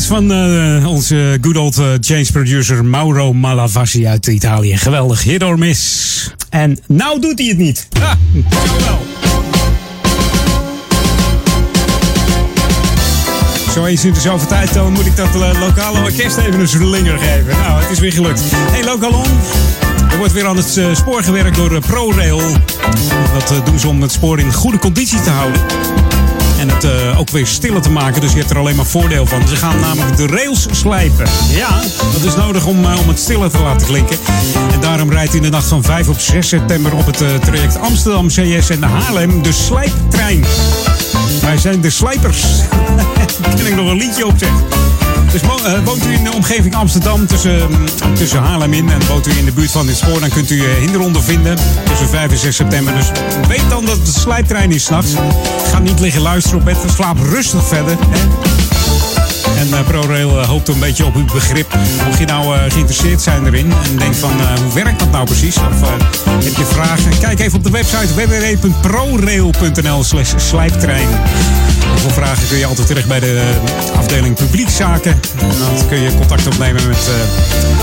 Van eh, onze good old eh, James producer Mauro Malavasi uit Italië. Geweldig, hit or miss. En nou doet hij het niet. Ha, jawel. Zo eens in de zoveel tijd dan moet ik dat eh, lokale orkest even een slinger geven. Nou, het is weer gelukt. Hey, Lokalon. Er wordt weer aan het spoor gewerkt door ProRail. Dat doen ze om het spoor in goede conditie te houden. En het eh, ook weer stiller te maken. Dus je hebt er alleen maar voordeel van. Ze gaan namelijk de rails slijpen. Ja, dat is nodig om, eh, om het stiller te laten klinken. En daarom rijdt in de nacht van 5 op 6 september op het eh, traject Amsterdam CS en Haarlem de slijptrein. Wij zijn de slijpers. Daar ik nog een liedje op zeggen. Dus eh, woont u in de omgeving Amsterdam tussen, mm, tussen Haarlem in en woont u in de buurt van dit spoor, dan kunt u eh, Hinderonder vinden tussen 5 en 6 september. Dus weet dan dat de slijptrein is s'nachts. Ga niet liggen luisteren op bed, slaap rustig verder. Hè? En eh, ProRail eh, hoopt een beetje op uw begrip. Mocht je nou eh, geïnteresseerd zijn erin en denkt van hoe werkt dat nou precies? Of heb je vragen? Kijk even op de website www.prorail.nl slash slijptrein. Voor vragen kun je altijd terecht bij de afdeling publiekzaken. En dan kun je contact opnemen met,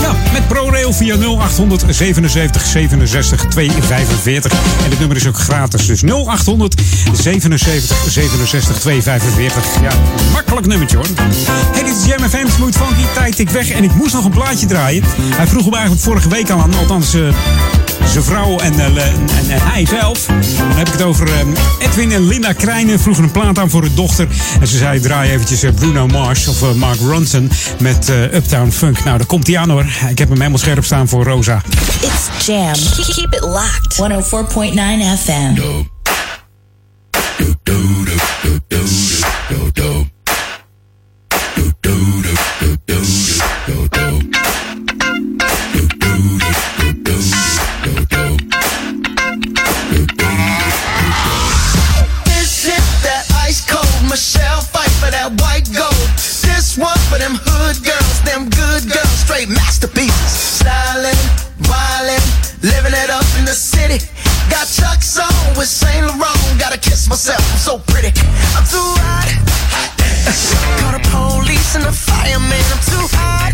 ja, met ProRail via 0800 77 67 245. En het nummer is ook gratis. Dus 0800 77 67 245. Ja, makkelijk nummertje hoor. Hey, dit is Jam FM, Smooth Funky. Tijd ik weg en ik moest nog een plaatje draaien. Hij vroeg hem eigenlijk vorige week al aan. Althans, eh, zijn vrouw en, eh, le- en, en hij zelf. Dan heb ik het over eh, Edwin en Linda Krijnen. Vroegen een plaat aan voor hun dochter. En ze zei, draai eventjes Bruno Mars of Mark Ronson met eh, Uptown Funk. Nou, daar komt hij aan hoor. Ik heb hem helemaal scherp staan voor Rosa. It's Jam. Keep it locked. 104.9 FM. Straight masterpieces. Stylin', wildin', living it up in the city. Got Chuck's on with Saint Laurent. Gotta kiss myself, I'm so pretty. I'm too hot. hot Call the police and the fireman. I'm too hot. hot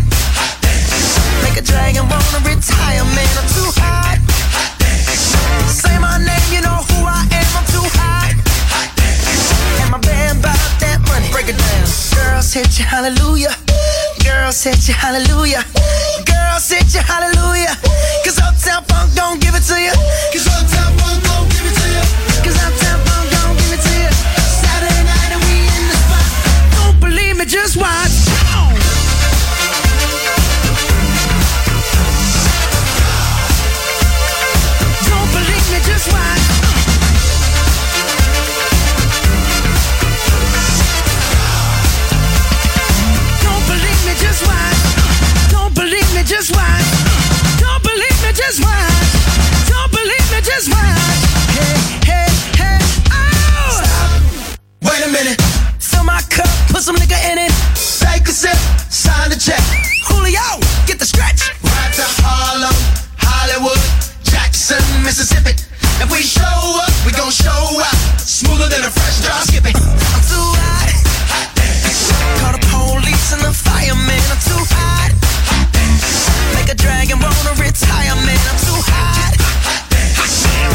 Make a dragon wanna retire, man. I'm too hot. hot Say my name, you know who I am. I'm too hot. hot And my band that money. Break it down. Girls hit you, hallelujah. Girls hit you, hallelujah. Girls hit you, hallelujah. Cause Uptown Funk don't give it to you. Cause Uptown Funk don't give it to you. Cause Uptown Funk don't give it to you. Saturday night and we in the spot. Don't believe me, just watch. Don't believe me, just watch. Just watch. Don't believe me, just watch. Hey, hey, hey, oh! Wait a minute. Fill my cup, put some nigga in it. Take a sip, sign the check. Julio, get the stretch. Right to Harlem, Hollywood, Jackson, Mississippi. If we show up, we gon' show out. Smoother than a fresh drop. Skip it. I'm too hot. Call the police and the fireman. I'm too hot. Make a dragon wanna retire, man. I'm too hot.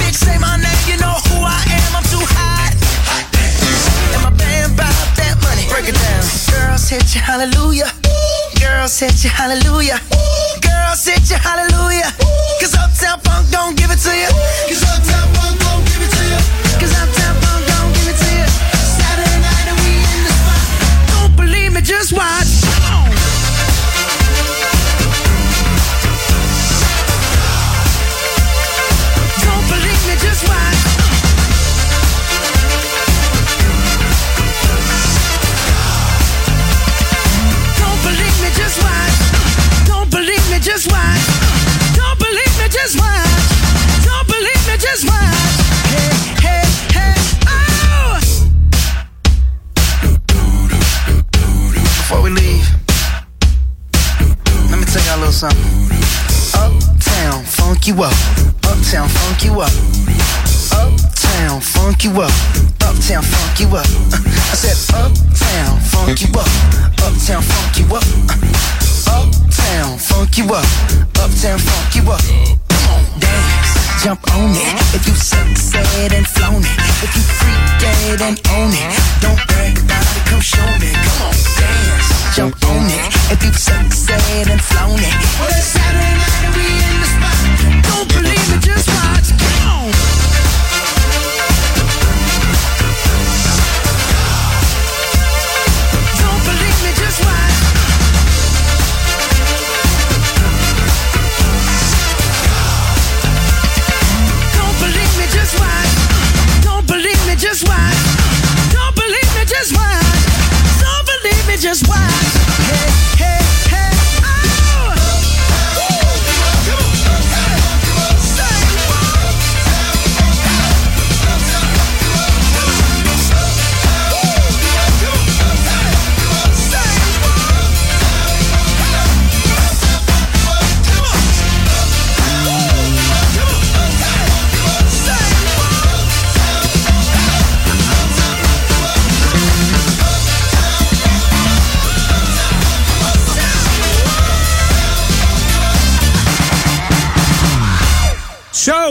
Bitch, say my name, you know who I am. I'm too hot. And my band bought that money. Break it down. Girls hit you, hallelujah. Girls hit you, hallelujah. Girls hit you, hallelujah. Cause Uptown Funk don't give it to you. Cause Uptown Funk don't give it to you. Cause Uptown Funk don't give it to you. Saturday night and we in the spot. Don't believe me, just watch. Just watch. Don't believe me, just watch. Hey, hey, hey, oh! Before we leave, let me tell y'all a little something. Uptown, funk you up. Uptown, funk you up. Uptown, funk you up. Uptown, funk you up. I said, Uptown, funk you up. Uptown, funk you up. Uptown, funk you up. Uptown, funk you up. Dance, jump on it. If you sunset and flown it. If you freak dead and own it. Don't brag about it, come show me. Come on, dance, jump on it. If you sunset and flown it. Well, it's Saturday night and we in the spot. Don't believe me, just watch. Come on. Just watch.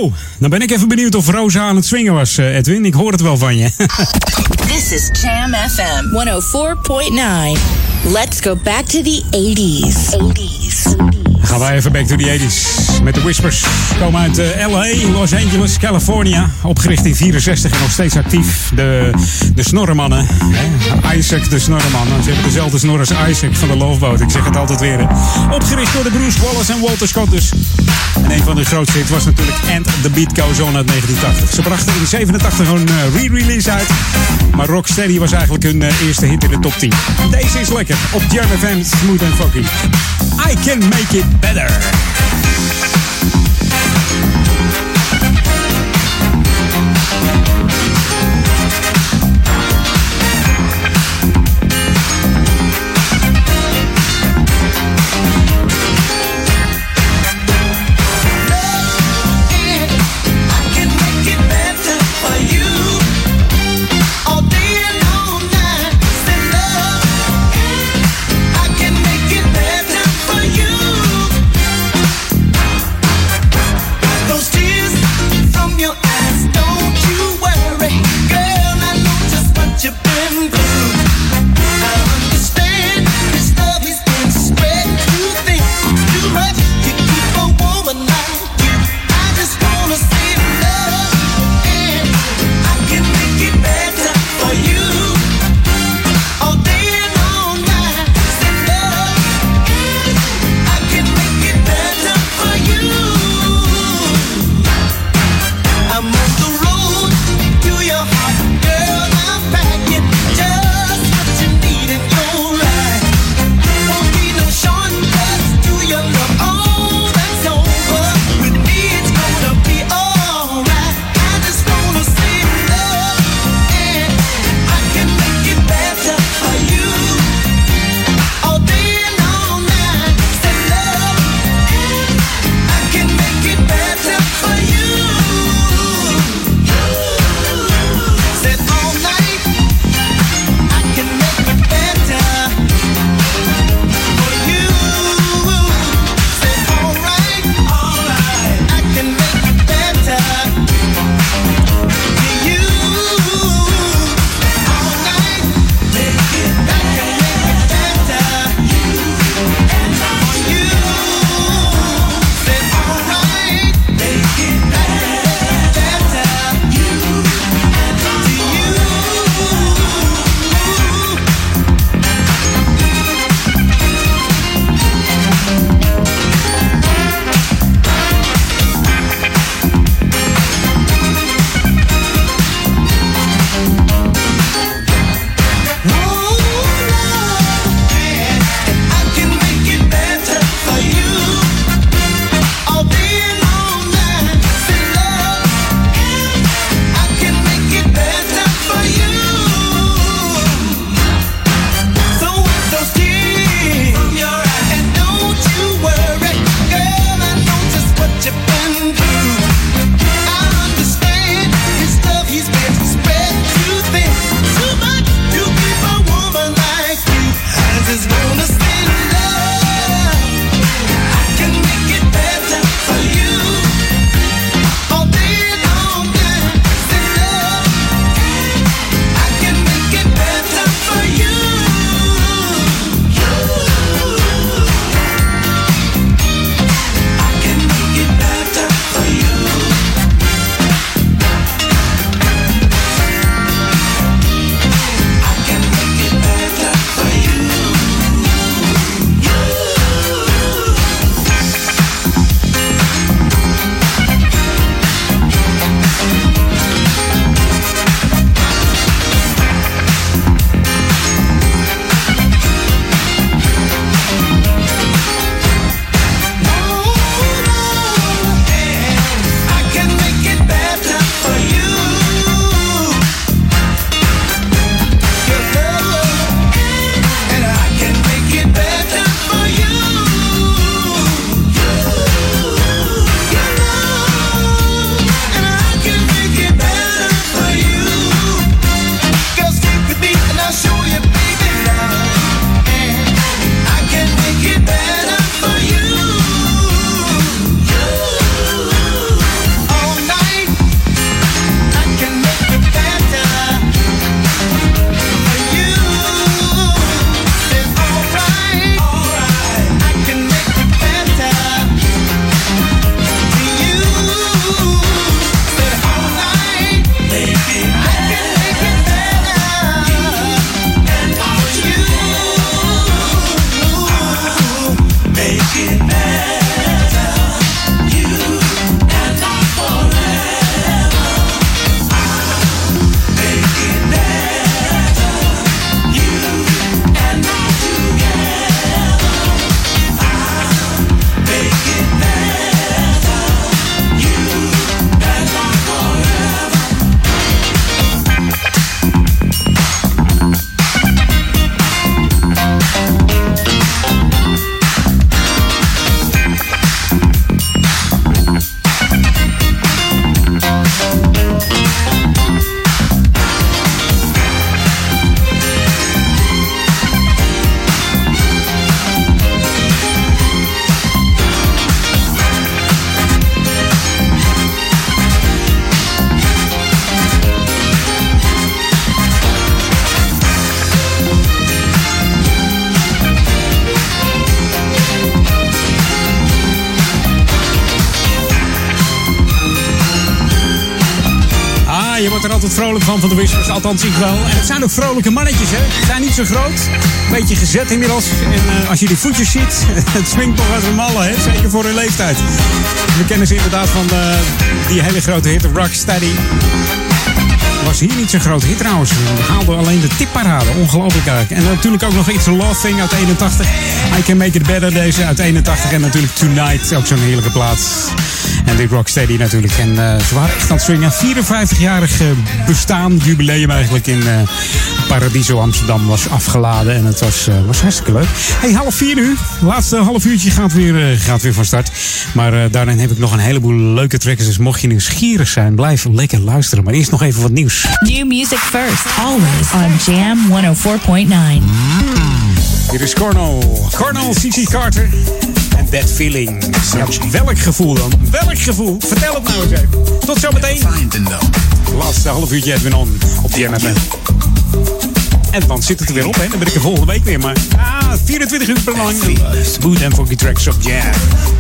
Zo, dan ben ik even benieuwd of Rosa aan het swingen was, eh, Edwin. Ik hoor het wel van je. This is Jam FM 104.9. Let's go back to the 80s. 80s. Dan gaan wij even back to the 80s. Met de Whispers. Komen uit eh, LA, Los Angeles, California. Opgericht in 64 en nog steeds actief. De, de snorremannen. Hè? Isaac de snorreman. Ze hebben dezelfde snor als Isaac van de Loveboat. Ik zeg het altijd weer. hè. Opgericht door de Bruce Wallace en Walter Scott dus. En een van de grootste hits was natuurlijk And the Beat Goes On uit 1980. Ze brachten in 87 een eh, re-release uit. Maar Rocksteady was eigenlijk hun eh, eerste hit in de top 10. Deze is lekker. Op Jam FM, smooth and funky. I can make it better. Van van de Whispers, althans ik wel. En het zijn ook vrolijke mannetjes, hè. Ze zijn niet zo groot, beetje gezet inmiddels. En eh, als je die voetjes ziet, het swingt toch als een malle, hè. Zeker voor hun leeftijd. We kennen ze inderdaad van eh, die hele grote hit Rocksteady. Was hier niet zo'n groot hit trouwens. We haalden alleen de tipparade. Ongelooflijk eigenlijk. En natuurlijk ook nog It's a Love Thing uit 81. I Can Make It Better deze uit 81. En natuurlijk Tonight, ook zo'n heerlijke plaats. En dit Rocksteady natuurlijk. En eh, ze waren echt aan het swingen. 54-jarig eh, bestaan, jubileum eigenlijk in eh, Paradiso Amsterdam was afgeladen. En het was, was hartstikke leuk. Hey, half vier nu. Laatste half uurtje gaat weer, gaat weer van start. Maar daarin heb ik nog een heleboel leuke tracks. Dus mocht je nieuwsgierig zijn, blijf lekker luisteren. Maar eerst nog even wat nieuws. New music first, always on Jam 104.9. Hier is Cornel. Cornel C.C. Carter. En That Feeling. Ja, welk gevoel dan? Welk gevoel? Vertel het nou eens even. Tot zometeen. Laatste half uurtje Edwin On op die MFM. En dan zit het er weer op, hè. Dan ben ik er volgende week weer. Maar ah, 24 uur per lang. Smooth and funky tracks op Jam. Passion.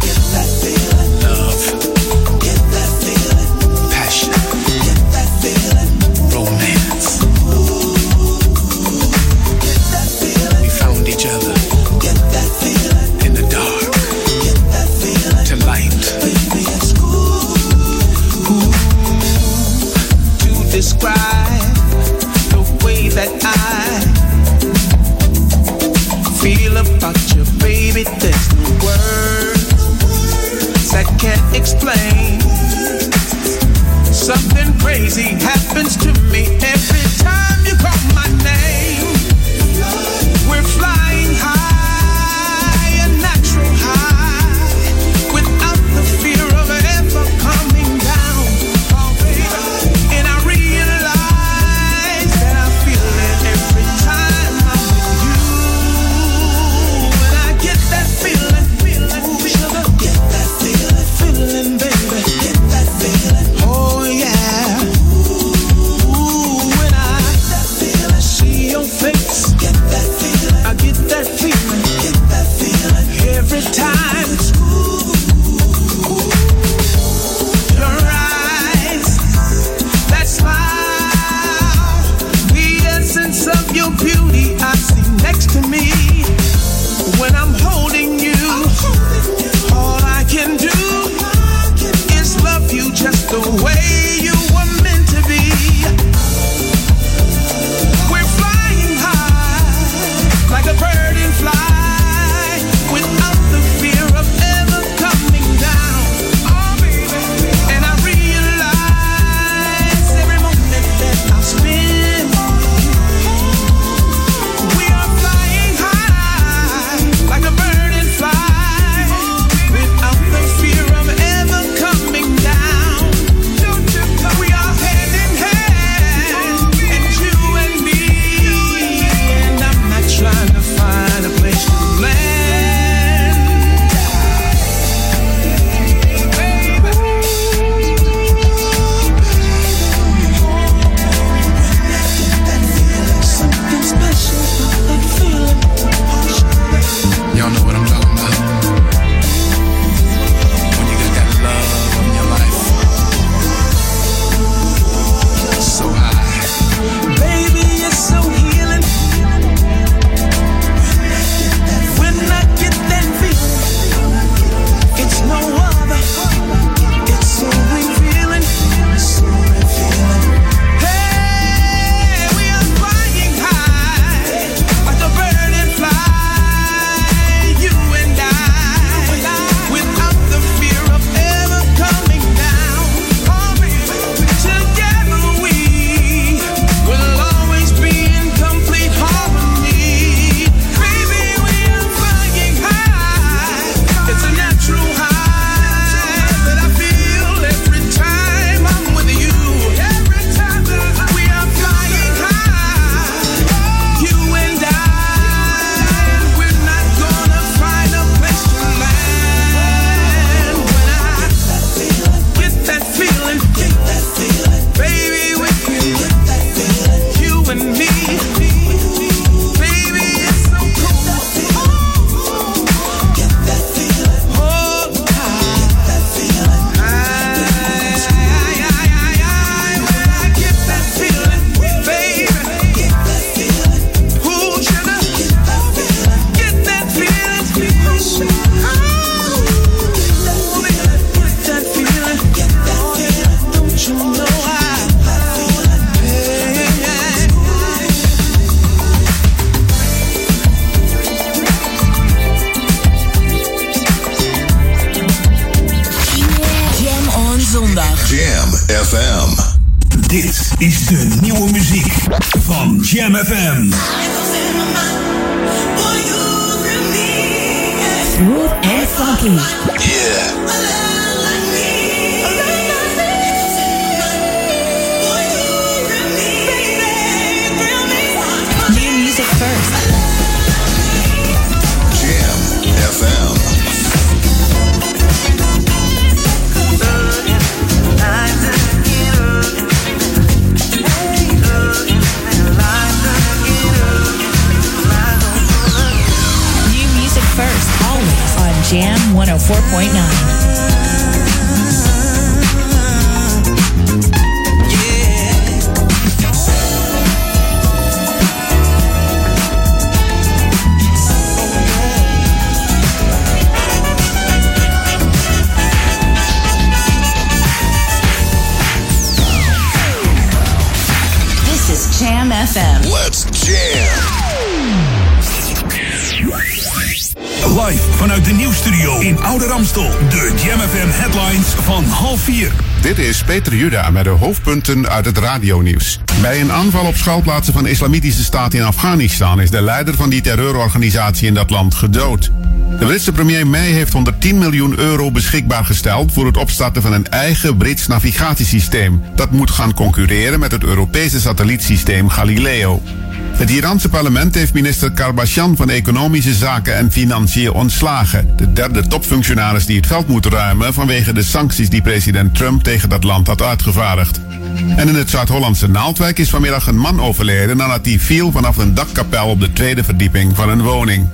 Jam FM. Let's jam. Live vanuit de nieuwsstudio in Oude Ramstel. De Jam FM headlines van half vier. Dit is Peter Juda met de hoofdpunten uit het radionieuws. Bij een aanval op schuilplaatsen van de Islamitische Staat in Afghanistan is de leider van die terreurorganisatie in dat land gedood. De Britse premier May heeft 110 miljoen euro beschikbaar gesteld voor het opstarten van een eigen Brits navigatiesysteem. Dat moet gaan concurreren met het Europese satellietsysteem Galileo. Het Iraanse parlement heeft minister Karbashian van Economische Zaken en Financiën ontslagen. De derde topfunctionaris die het veld moet ruimen vanwege de sancties die president Trump tegen dat land had uitgevaardigd. En in het Zuid-Hollandse Naaldwijk is vanmiddag een man overleden nadat hij viel vanaf een dakkapel op de tweede verdieping van een woning.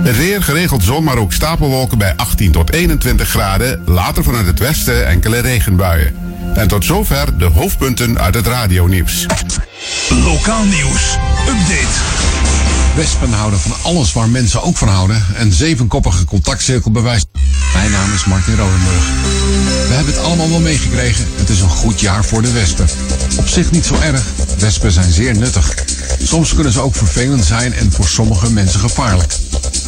Weer geregeld zon, maar ook stapelwolken bij 18 tot 21 graden. Later vanuit het westen enkele regenbuien. En tot zover de hoofdpunten uit het radionieuws. Lokaal nieuws. Update. Wespen houden van alles waar mensen ook van houden. Een zevenkoppige contactcirkel bewijst. Mijn naam is Martin Rodenburg. We hebben het allemaal wel meegekregen. Het is een goed jaar voor de wespen. Op zich niet zo erg. Wespen zijn zeer nuttig. Soms kunnen ze ook vervelend zijn en voor sommige mensen gevaarlijk.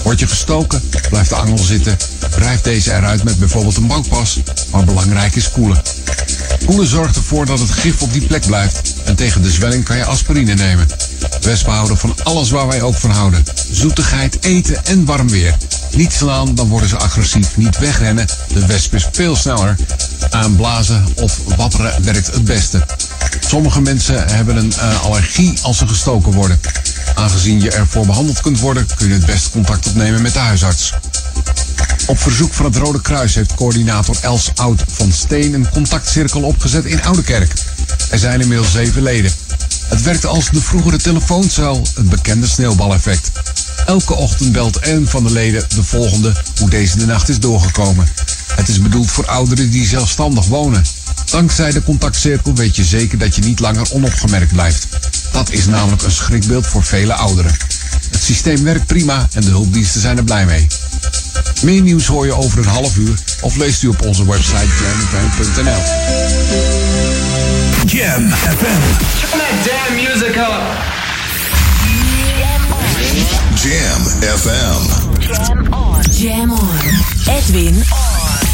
Word je gestoken, blijft de angel zitten. Wrijf deze eruit met bijvoorbeeld een bankpas. Maar belangrijk is koelen. Koelen zorgt ervoor dat het gif op die plek blijft. En tegen de zwelling kan je aspirine nemen. Wespen houden van alles waar wij ook van houden. Zoetigheid, eten en warm weer. Niet slaan, dan worden ze agressief. Niet wegrennen, de wesp is veel sneller. Aanblazen of wapperen werkt het beste. Sommige mensen hebben een eh, allergie als ze gestoken worden. Aangezien je ervoor behandeld kunt worden, kun je het best contact opnemen met de huisarts. Op verzoek van het Rode Kruis heeft coördinator Els Oud van Steen een contactcirkel opgezet in Oudekerk. Er zijn inmiddels zeven leden. Het werkt als de vroegere telefooncel, het bekende sneeuwbaleffect. Elke ochtend belt een van de leden de volgende hoe deze de nacht is doorgekomen. Het is bedoeld voor ouderen die zelfstandig wonen. Dankzij de contactcirkel weet je zeker dat je niet langer onopgemerkt blijft. Dat is namelijk een schrikbeeld voor vele ouderen. Het systeem werkt prima en de hulpdiensten zijn er blij mee. Meer nieuws hoor je over een half uur of leest u op onze website jamfm.nl. Jam FM. Turn that damn music up. Jam FM. Jam on. Jam on. Edwin Jam,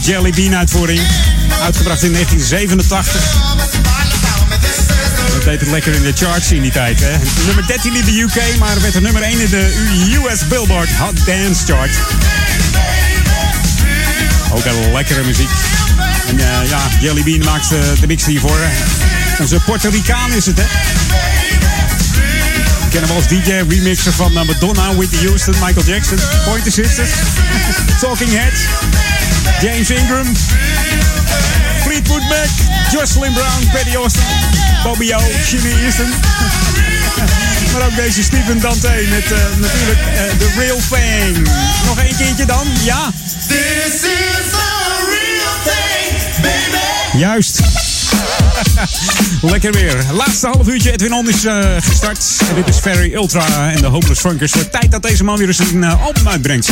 Jelly Bean uitvoering. Uitgebracht in 1987. Dat deed het lekker in de charts in die tijd. Hè? Nummer 13 in de UK, maar werd er nummer 1 in de US Billboard Hot Dance Chart. Ook een lekkere muziek. En eh, ja, Jelly Bean maakt eh, de mix hiervoor. Onze Puerto Ricaan is het, hè? kennen we als DJ-remixer van eh, Madonna, Whitney Houston, Michael Jackson, Pointer Sisters, Talking Heads. James Ingram, Fleetwood Mac, Jocelyn Brown, Paddy Austin, Bobby O, Jimmy Easton. maar ook deze Steven Dante met eh, natuurlijk eh, The Real Thing. Nog één keertje dan, ja. This is the real thing, baby. Juist. Lekker weer. Laatste half uurtje. Edwin On is eh, gestart. Dit is Ferry Ultra en de hopeless Funkers. Tijd dat deze man weer eens een album uitbrengt.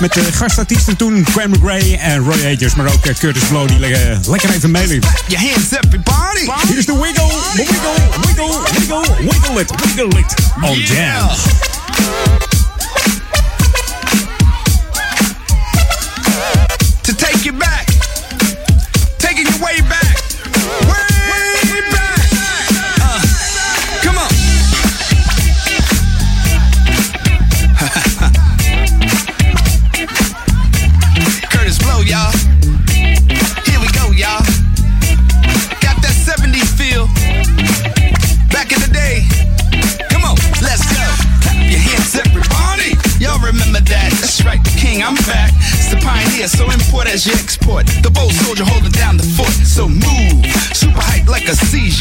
Met de gastartiesten toen Graham Gray en Roy Agers. Maar ook eh, Curtis Blow die liggen lekker even meedoen. Your hands up, party! Hier is de wiggle, wiggle, wiggle, wiggle, wiggle it, wiggle it on jam.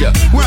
Yeah. We're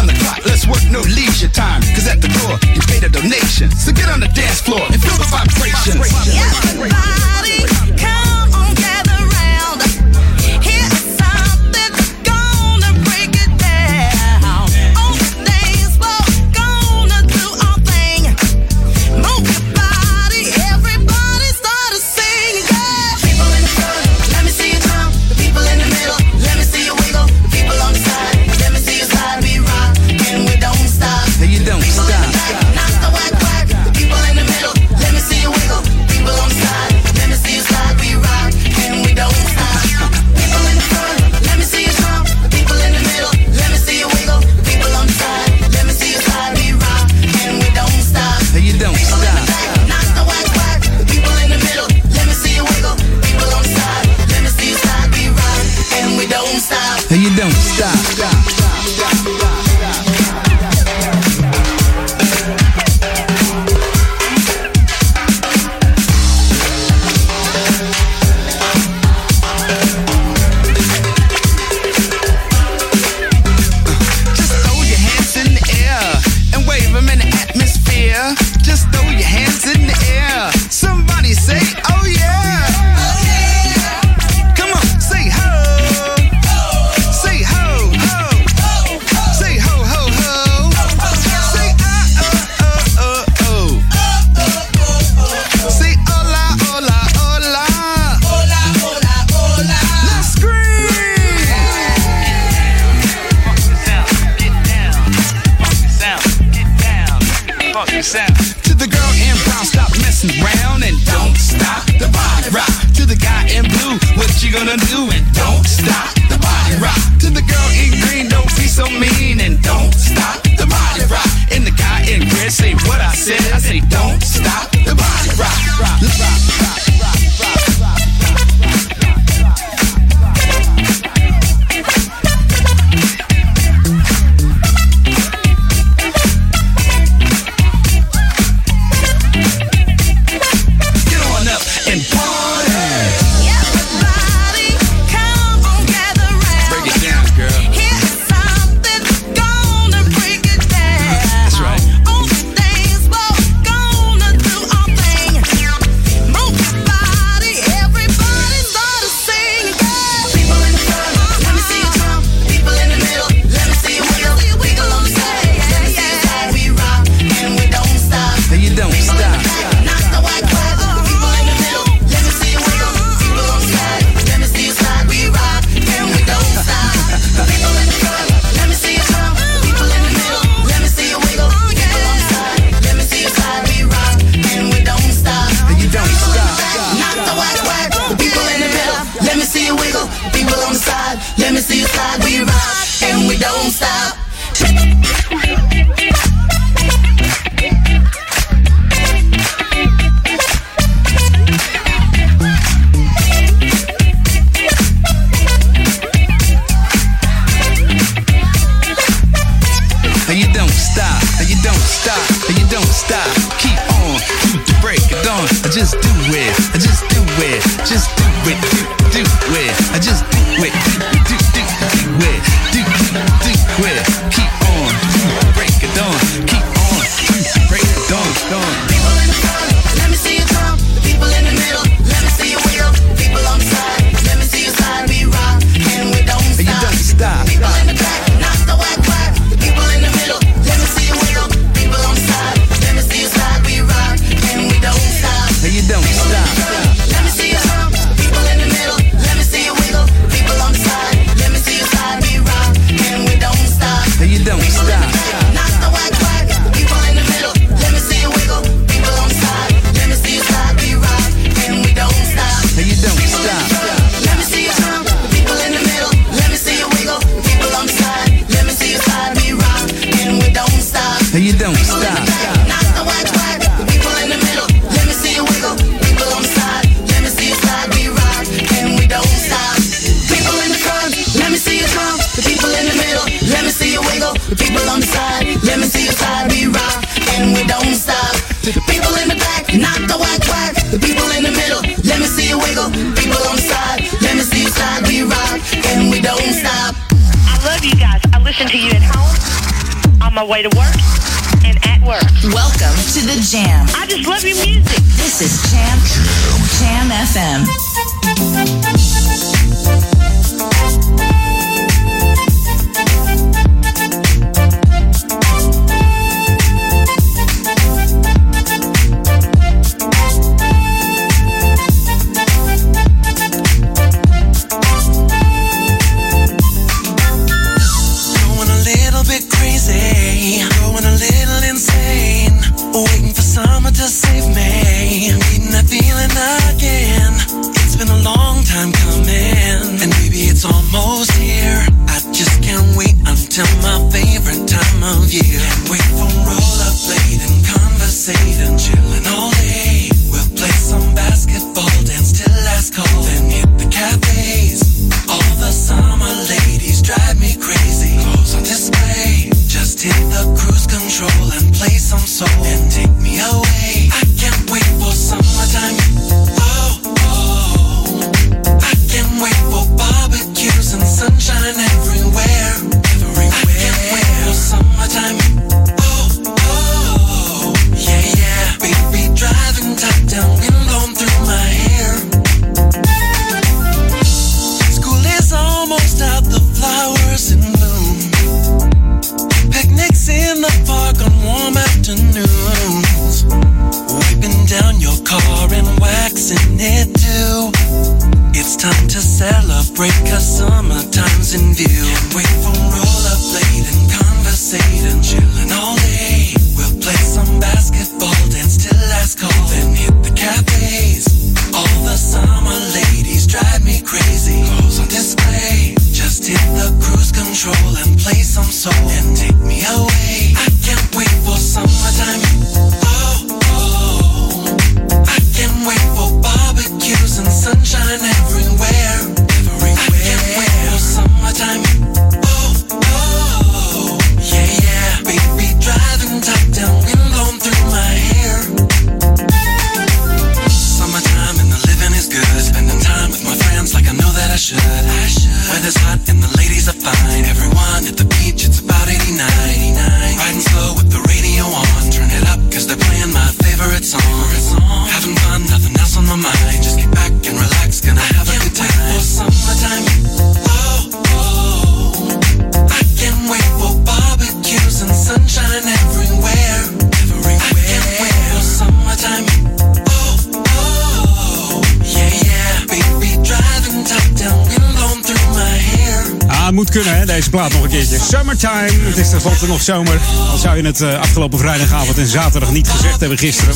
nog zomer. Al zou je het eh, afgelopen vrijdagavond en zaterdag niet gezegd hebben gisteren.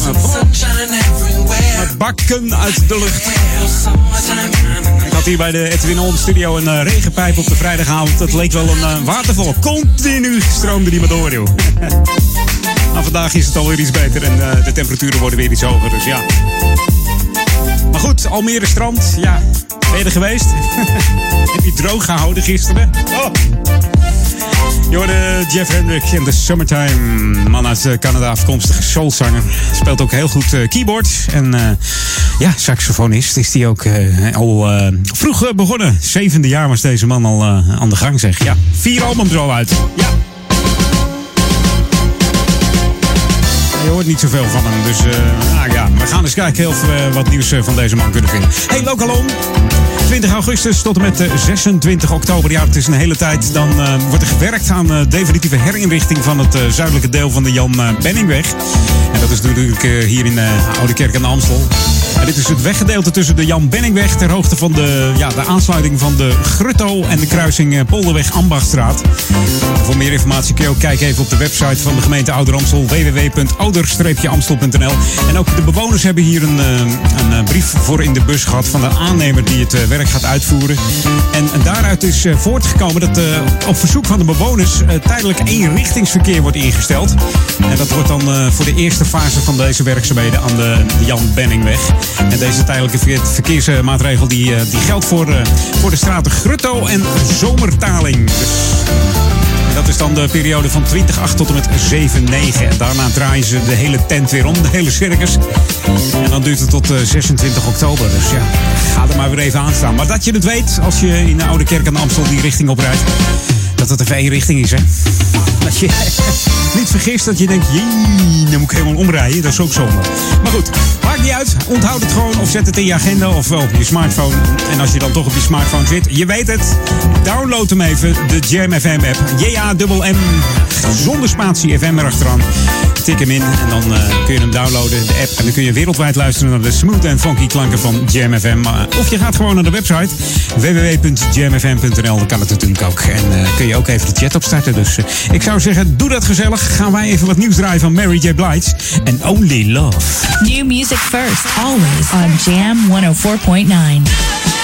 Maar, bakken uit de lucht. Ik had hier bij de Edwin On Studio een eh, regenpijp op de vrijdagavond. Dat leek wel een eh, waterval. Continu stroomde die maar door, joh. maar vandaag is het alweer iets beter en de temperaturen worden weer iets hoger. Dus ja. Maar goed, Almere strand. Ja, ben je er geweest? Heb je droog gehouden gisteren? Oh. Je hoorde Jeff Hendrick in The Summertime. Man uit eh, Canada afkomstige soulzanger. Speelt ook heel goed eh, keyboard. En eh, ja, saxofonist is die ook al vroeg begonnen. Zevende jaar was deze man al aan de gang, zeg. Ja, vier albums er al uit. Ja. Je hoort niet zoveel van hem. Dus nou ja, we gaan eens kijken of we wat nieuws van deze man kunnen vinden. Hey, Lokalon. 20 augustus tot en met eh, 26 oktober. Ja, het is een hele tijd. Dan eh, wordt er gewerkt aan de definitieve herinrichting van het eh, zuidelijke deel van de Jan eh, Benningweg. En dat is natuurlijk eh, hier in eh, Oude Kerk aan de Amstel. En dit is het weggedeelte tussen de Jan Benningweg ter hoogte van de, ja, de aansluiting van de Grutto en de kruising eh, Polderweg Ambachtstraat. En voor meer informatie kun je ook kijken even op de website van de gemeente Ouder Amstel www.ouder-amstel.nl. En ook de bewoners hebben hier een, eh, een eh, brief voor in de bus gehad van de aannemer die het werk gaat uitvoeren. En, daaruit is voortgekomen dat op verzoek van de bewoners eh, tijdelijk eenrichtingsverkeer wordt ingesteld. En dat wordt dan voor de eerste fase van deze werkzaamheden aan de Jan Benningweg. En deze tijdelijke verkeer- verkeersmaatregel die, eh, die geldt voor, eh, voor de straten Grutto en Zomertaling. Dus dat is dan de periode van 2008 tot en met 7-9. En daarna draaien ze de hele tent weer om, de hele circus. En dan duurt het tot eh, 26 oktober. Dus ja, ga er maar weer even aan staan. Maar dat je het weet, als je in de Oude Kerk aan Amstel die richting oprijdt, dat het even één richting is, hè. Dat je niet vergist dat je denkt, jee, dan moet ik helemaal omrijden. Dat is ook zonde. Maar goed, maakt niet uit. Onthoud het gewoon of zet het in je agenda of op je smartphone. En als je dan toch op je smartphone zit, je weet het. Download hem even, de Jam FM app. J-A-M-M, zonder spatie FM erachteraan. Tik hem in en dan eh, kun je hem downloaden, de app. En dan kun je wereldwijd luisteren naar de smooth en funky klanken van Jam FM. Eh, Of je gaat gewoon naar de website www.jamfm.nl. Dan kan het natuurlijk ook. En eh, kun je ook even de chat opstarten. Dus ik zou zeggen, doe dat gezellig. Gaan wij even wat nieuws draaien van Mary J. Blige en Only Love. New music first, always on Jam 104.9.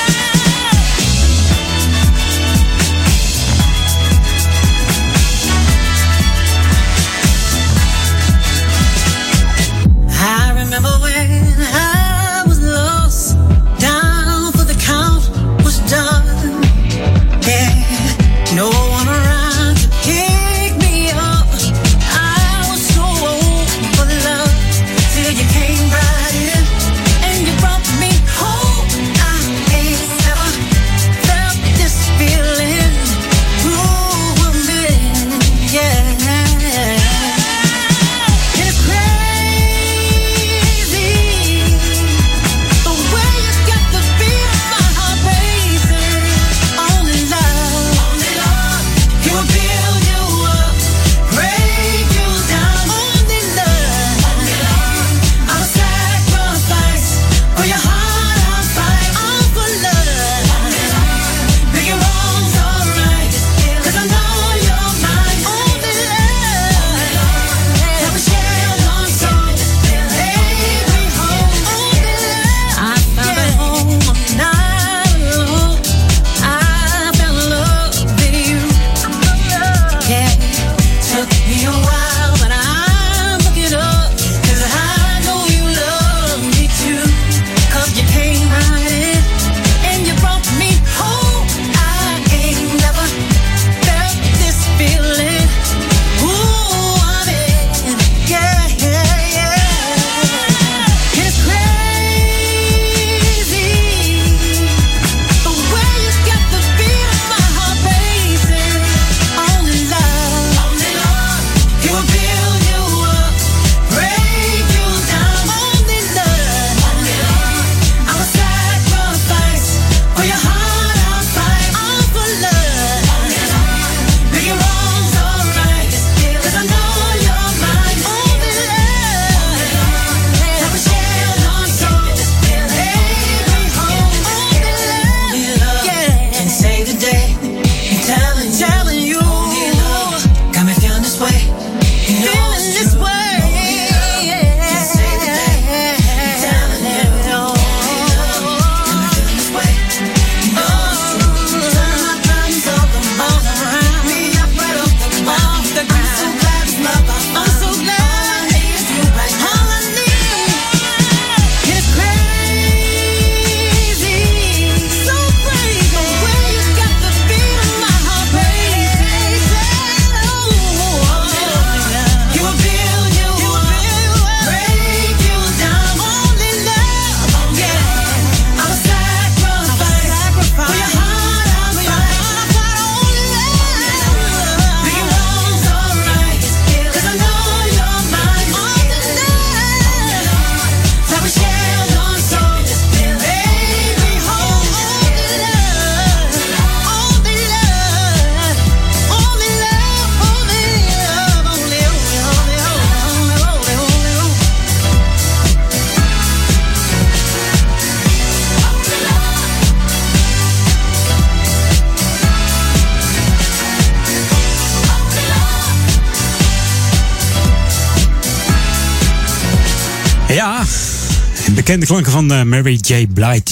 bekende klanken van eh, Mary J. Blige.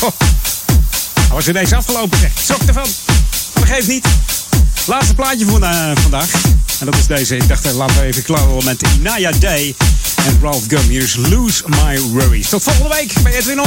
Oh, was ineens afgelopen, zeg. Sok ervan. Maar niet. Laatste plaatje voor eh, vandaag. En dat is deze. Ik dacht, eh, laten we even klappen met Inaya Day en Ralph Gum. Hier is Lose My Worries. Tot volgende week bij Edwin On.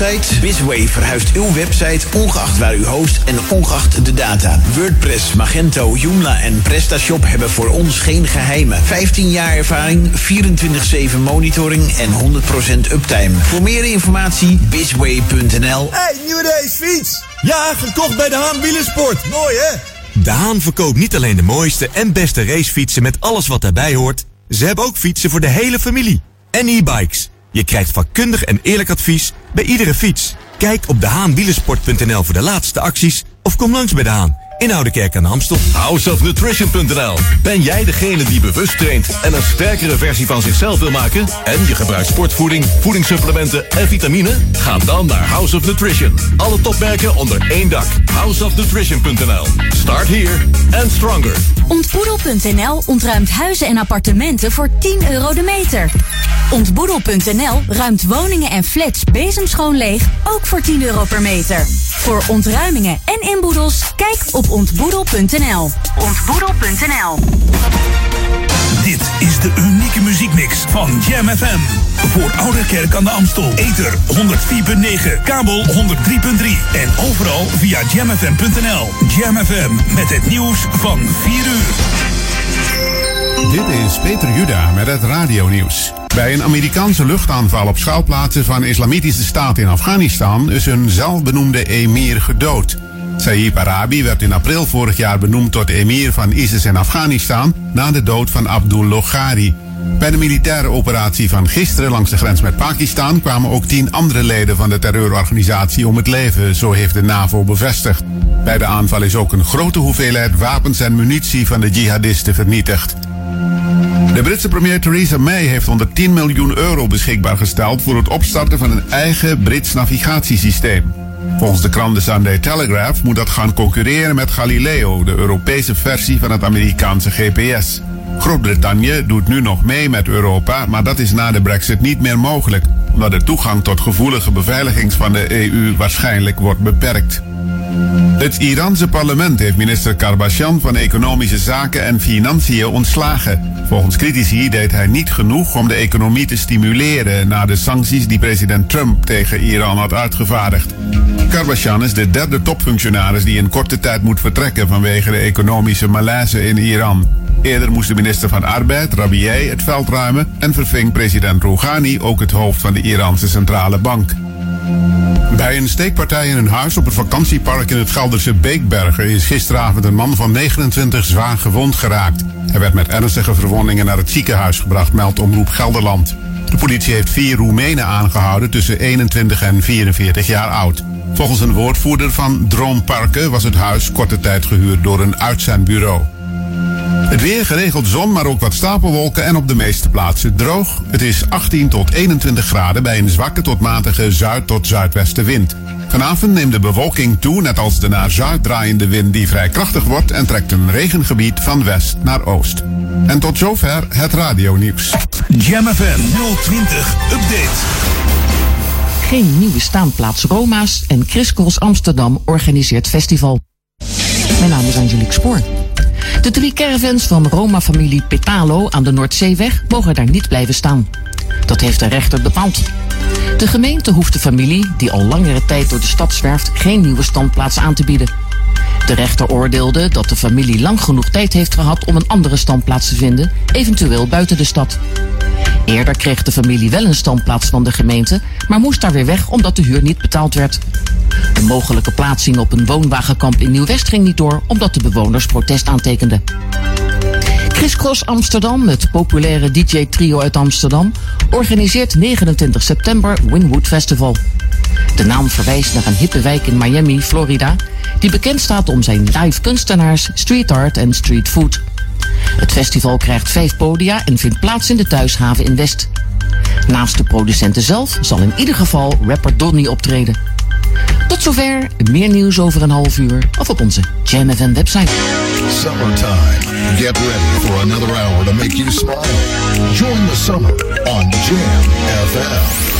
Website? Bisway verhuist uw website ongeacht waar u host en ongeacht de data. WordPress, Magento, Joomla en PrestaShop hebben voor ons geen geheimen. 15 jaar ervaring, 24-7 monitoring en 100% uptime. Voor meer informatie bisway.nl. Hey, nieuwe race fiets! Ja, gekocht bij de Haan Wielersport. Mooi hè? De Haan verkoopt niet alleen de mooiste en beste racefietsen met alles wat daarbij hoort. Ze hebben ook fietsen voor de hele familie. En e-bikes. Je krijgt vakkundig en eerlijk advies bij iedere fiets. Kijk op dehaanwielersport.nl voor de laatste acties of kom langs bij De Haan in Oudekerk aan de Amstel. Houseofnutrition.nl Ben jij degene die bewust traint en een sterkere versie van zichzelf wil maken? En je gebruikt sportvoeding, voedingssupplementen en vitamine? Ga dan naar House of Nutrition. Alle topmerken onder één dak. Houseofnutrition.nl Start here and stronger. Ontboedel.nl ontruimt huizen en appartementen voor 10 euro de meter. Ontboedel.nl ruimt woningen en flats bezemschoon leeg, ook voor 10 euro per meter. Voor ontruimingen en inboedels, kijk op ontboedel.nl. Ontboedel.nl Dit is de unieke muziekmix van Jam FM. Voor Oude Kerk aan de Amstel. Ether 104.9, kabel 103.3 en overal via jamfm.nl. Jam FM met het nieuws van 4 uur. Dit is Peter Juda met het radionieuws. Bij een Amerikaanse luchtaanval op schuilplaatsen van Islamitische Staat in Afghanistan is een zelfbenoemde emir gedood. Saeed Arabi werd in april vorig jaar benoemd tot emir van ISIS in Afghanistan na de dood van Abdul Loghari. Bij de militaire operatie van gisteren langs de grens met Pakistan kwamen ook tien andere leden van de terreurorganisatie om het leven, zo heeft de NAVO bevestigd. Bij de aanval is ook een grote hoeveelheid wapens en munitie van de jihadisten vernietigd. De Britse premier Theresa May heeft 110 miljoen euro beschikbaar gesteld voor het opstarten van een eigen Brits navigatiesysteem. Volgens de krant The Sunday Telegraph moet dat gaan concurreren met Galileo, de Europese versie van het Amerikaanse GPS. Groot-Brittannië doet nu nog mee met Europa, maar dat is na de brexit niet meer mogelijk, omdat de toegang tot gevoelige beveiligings van de EU waarschijnlijk wordt beperkt. Het Iraanse parlement heeft minister Karbashian van Economische Zaken en Financiën ontslagen. Volgens critici deed hij niet genoeg om de economie te stimuleren na de sancties die president Trump tegen Iran had uitgevaardigd. Karbashian is de derde topfunctionaris die in korte tijd moet vertrekken vanwege de economische malaise in Iran. Eerder moest de minister van Arbeid, Rabiei, het veld ruimen en verving president Rouhani ook het hoofd van de Iraanse centrale bank. Bij een steekpartij in een huis op een vakantiepark in het Gelderse Beekbergen is gisteravond een man van 29 zwaar gewond geraakt. Hij werd met ernstige verwondingen naar het ziekenhuis gebracht, meldt Omroep Gelderland. De politie heeft vier Roemenen aangehouden tussen 21 en 44 jaar oud. Volgens een woordvoerder van Droomparken was het huis korte tijd gehuurd door een uitzendbureau. Het weer geregeld zon, maar ook wat stapelwolken en op de meeste plaatsen droog. Het is 18 tot 21 graden bij een zwakke tot matige zuid- tot zuidwestenwind. Vanavond neemt de bewolking toe, net als de naar zuid draaiende wind die vrij krachtig wordt en trekt een regengebied van west naar oost. En tot zover het radionieuws. Jam FM 020 Update. Geen nieuwe staanplaats Roma's en Chris Cross Amsterdam organiseert festival. Mijn naam is Angelique Spoor. De drie caravans van Roma-familie Petalo aan de Noordzeeweg mogen daar niet blijven staan. Dat heeft de rechter bepaald. De gemeente hoeft de familie, die al langere tijd door de stad zwerft, geen nieuwe standplaats aan te bieden. De rechter oordeelde dat de familie lang genoeg tijd heeft gehad om een andere standplaats te vinden, eventueel buiten de stad. Eerder kreeg de familie wel een standplaats van de gemeente, maar moest daar weer weg omdat de huur niet betaald werd. Een mogelijke plaatsing op een woonwagenkamp in Nieuw-West ging niet door omdat de bewoners protest aantekenden. Chris Cross Amsterdam, het populaire DJ-trio uit Amsterdam, organiseert 29 september Winwood Festival. De naam verwijst naar een hippe wijk in Miami, Florida, die bekend staat om zijn live kunstenaars, street art en street food. Het festival krijgt vijf podia en vindt plaats in de thuishaven in West. Naast de producenten zelf zal in ieder geval rapper Donny optreden. Tot zover, meer nieuws over een half uur of op onze Jam FM website. Summertime. Get ready for another hour to make you smile. Join the summer on Jam FM.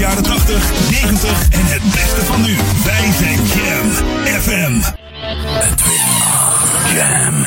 jaren 80, 90 en het beste van nu. Wij zijn Jam FM. Het Jam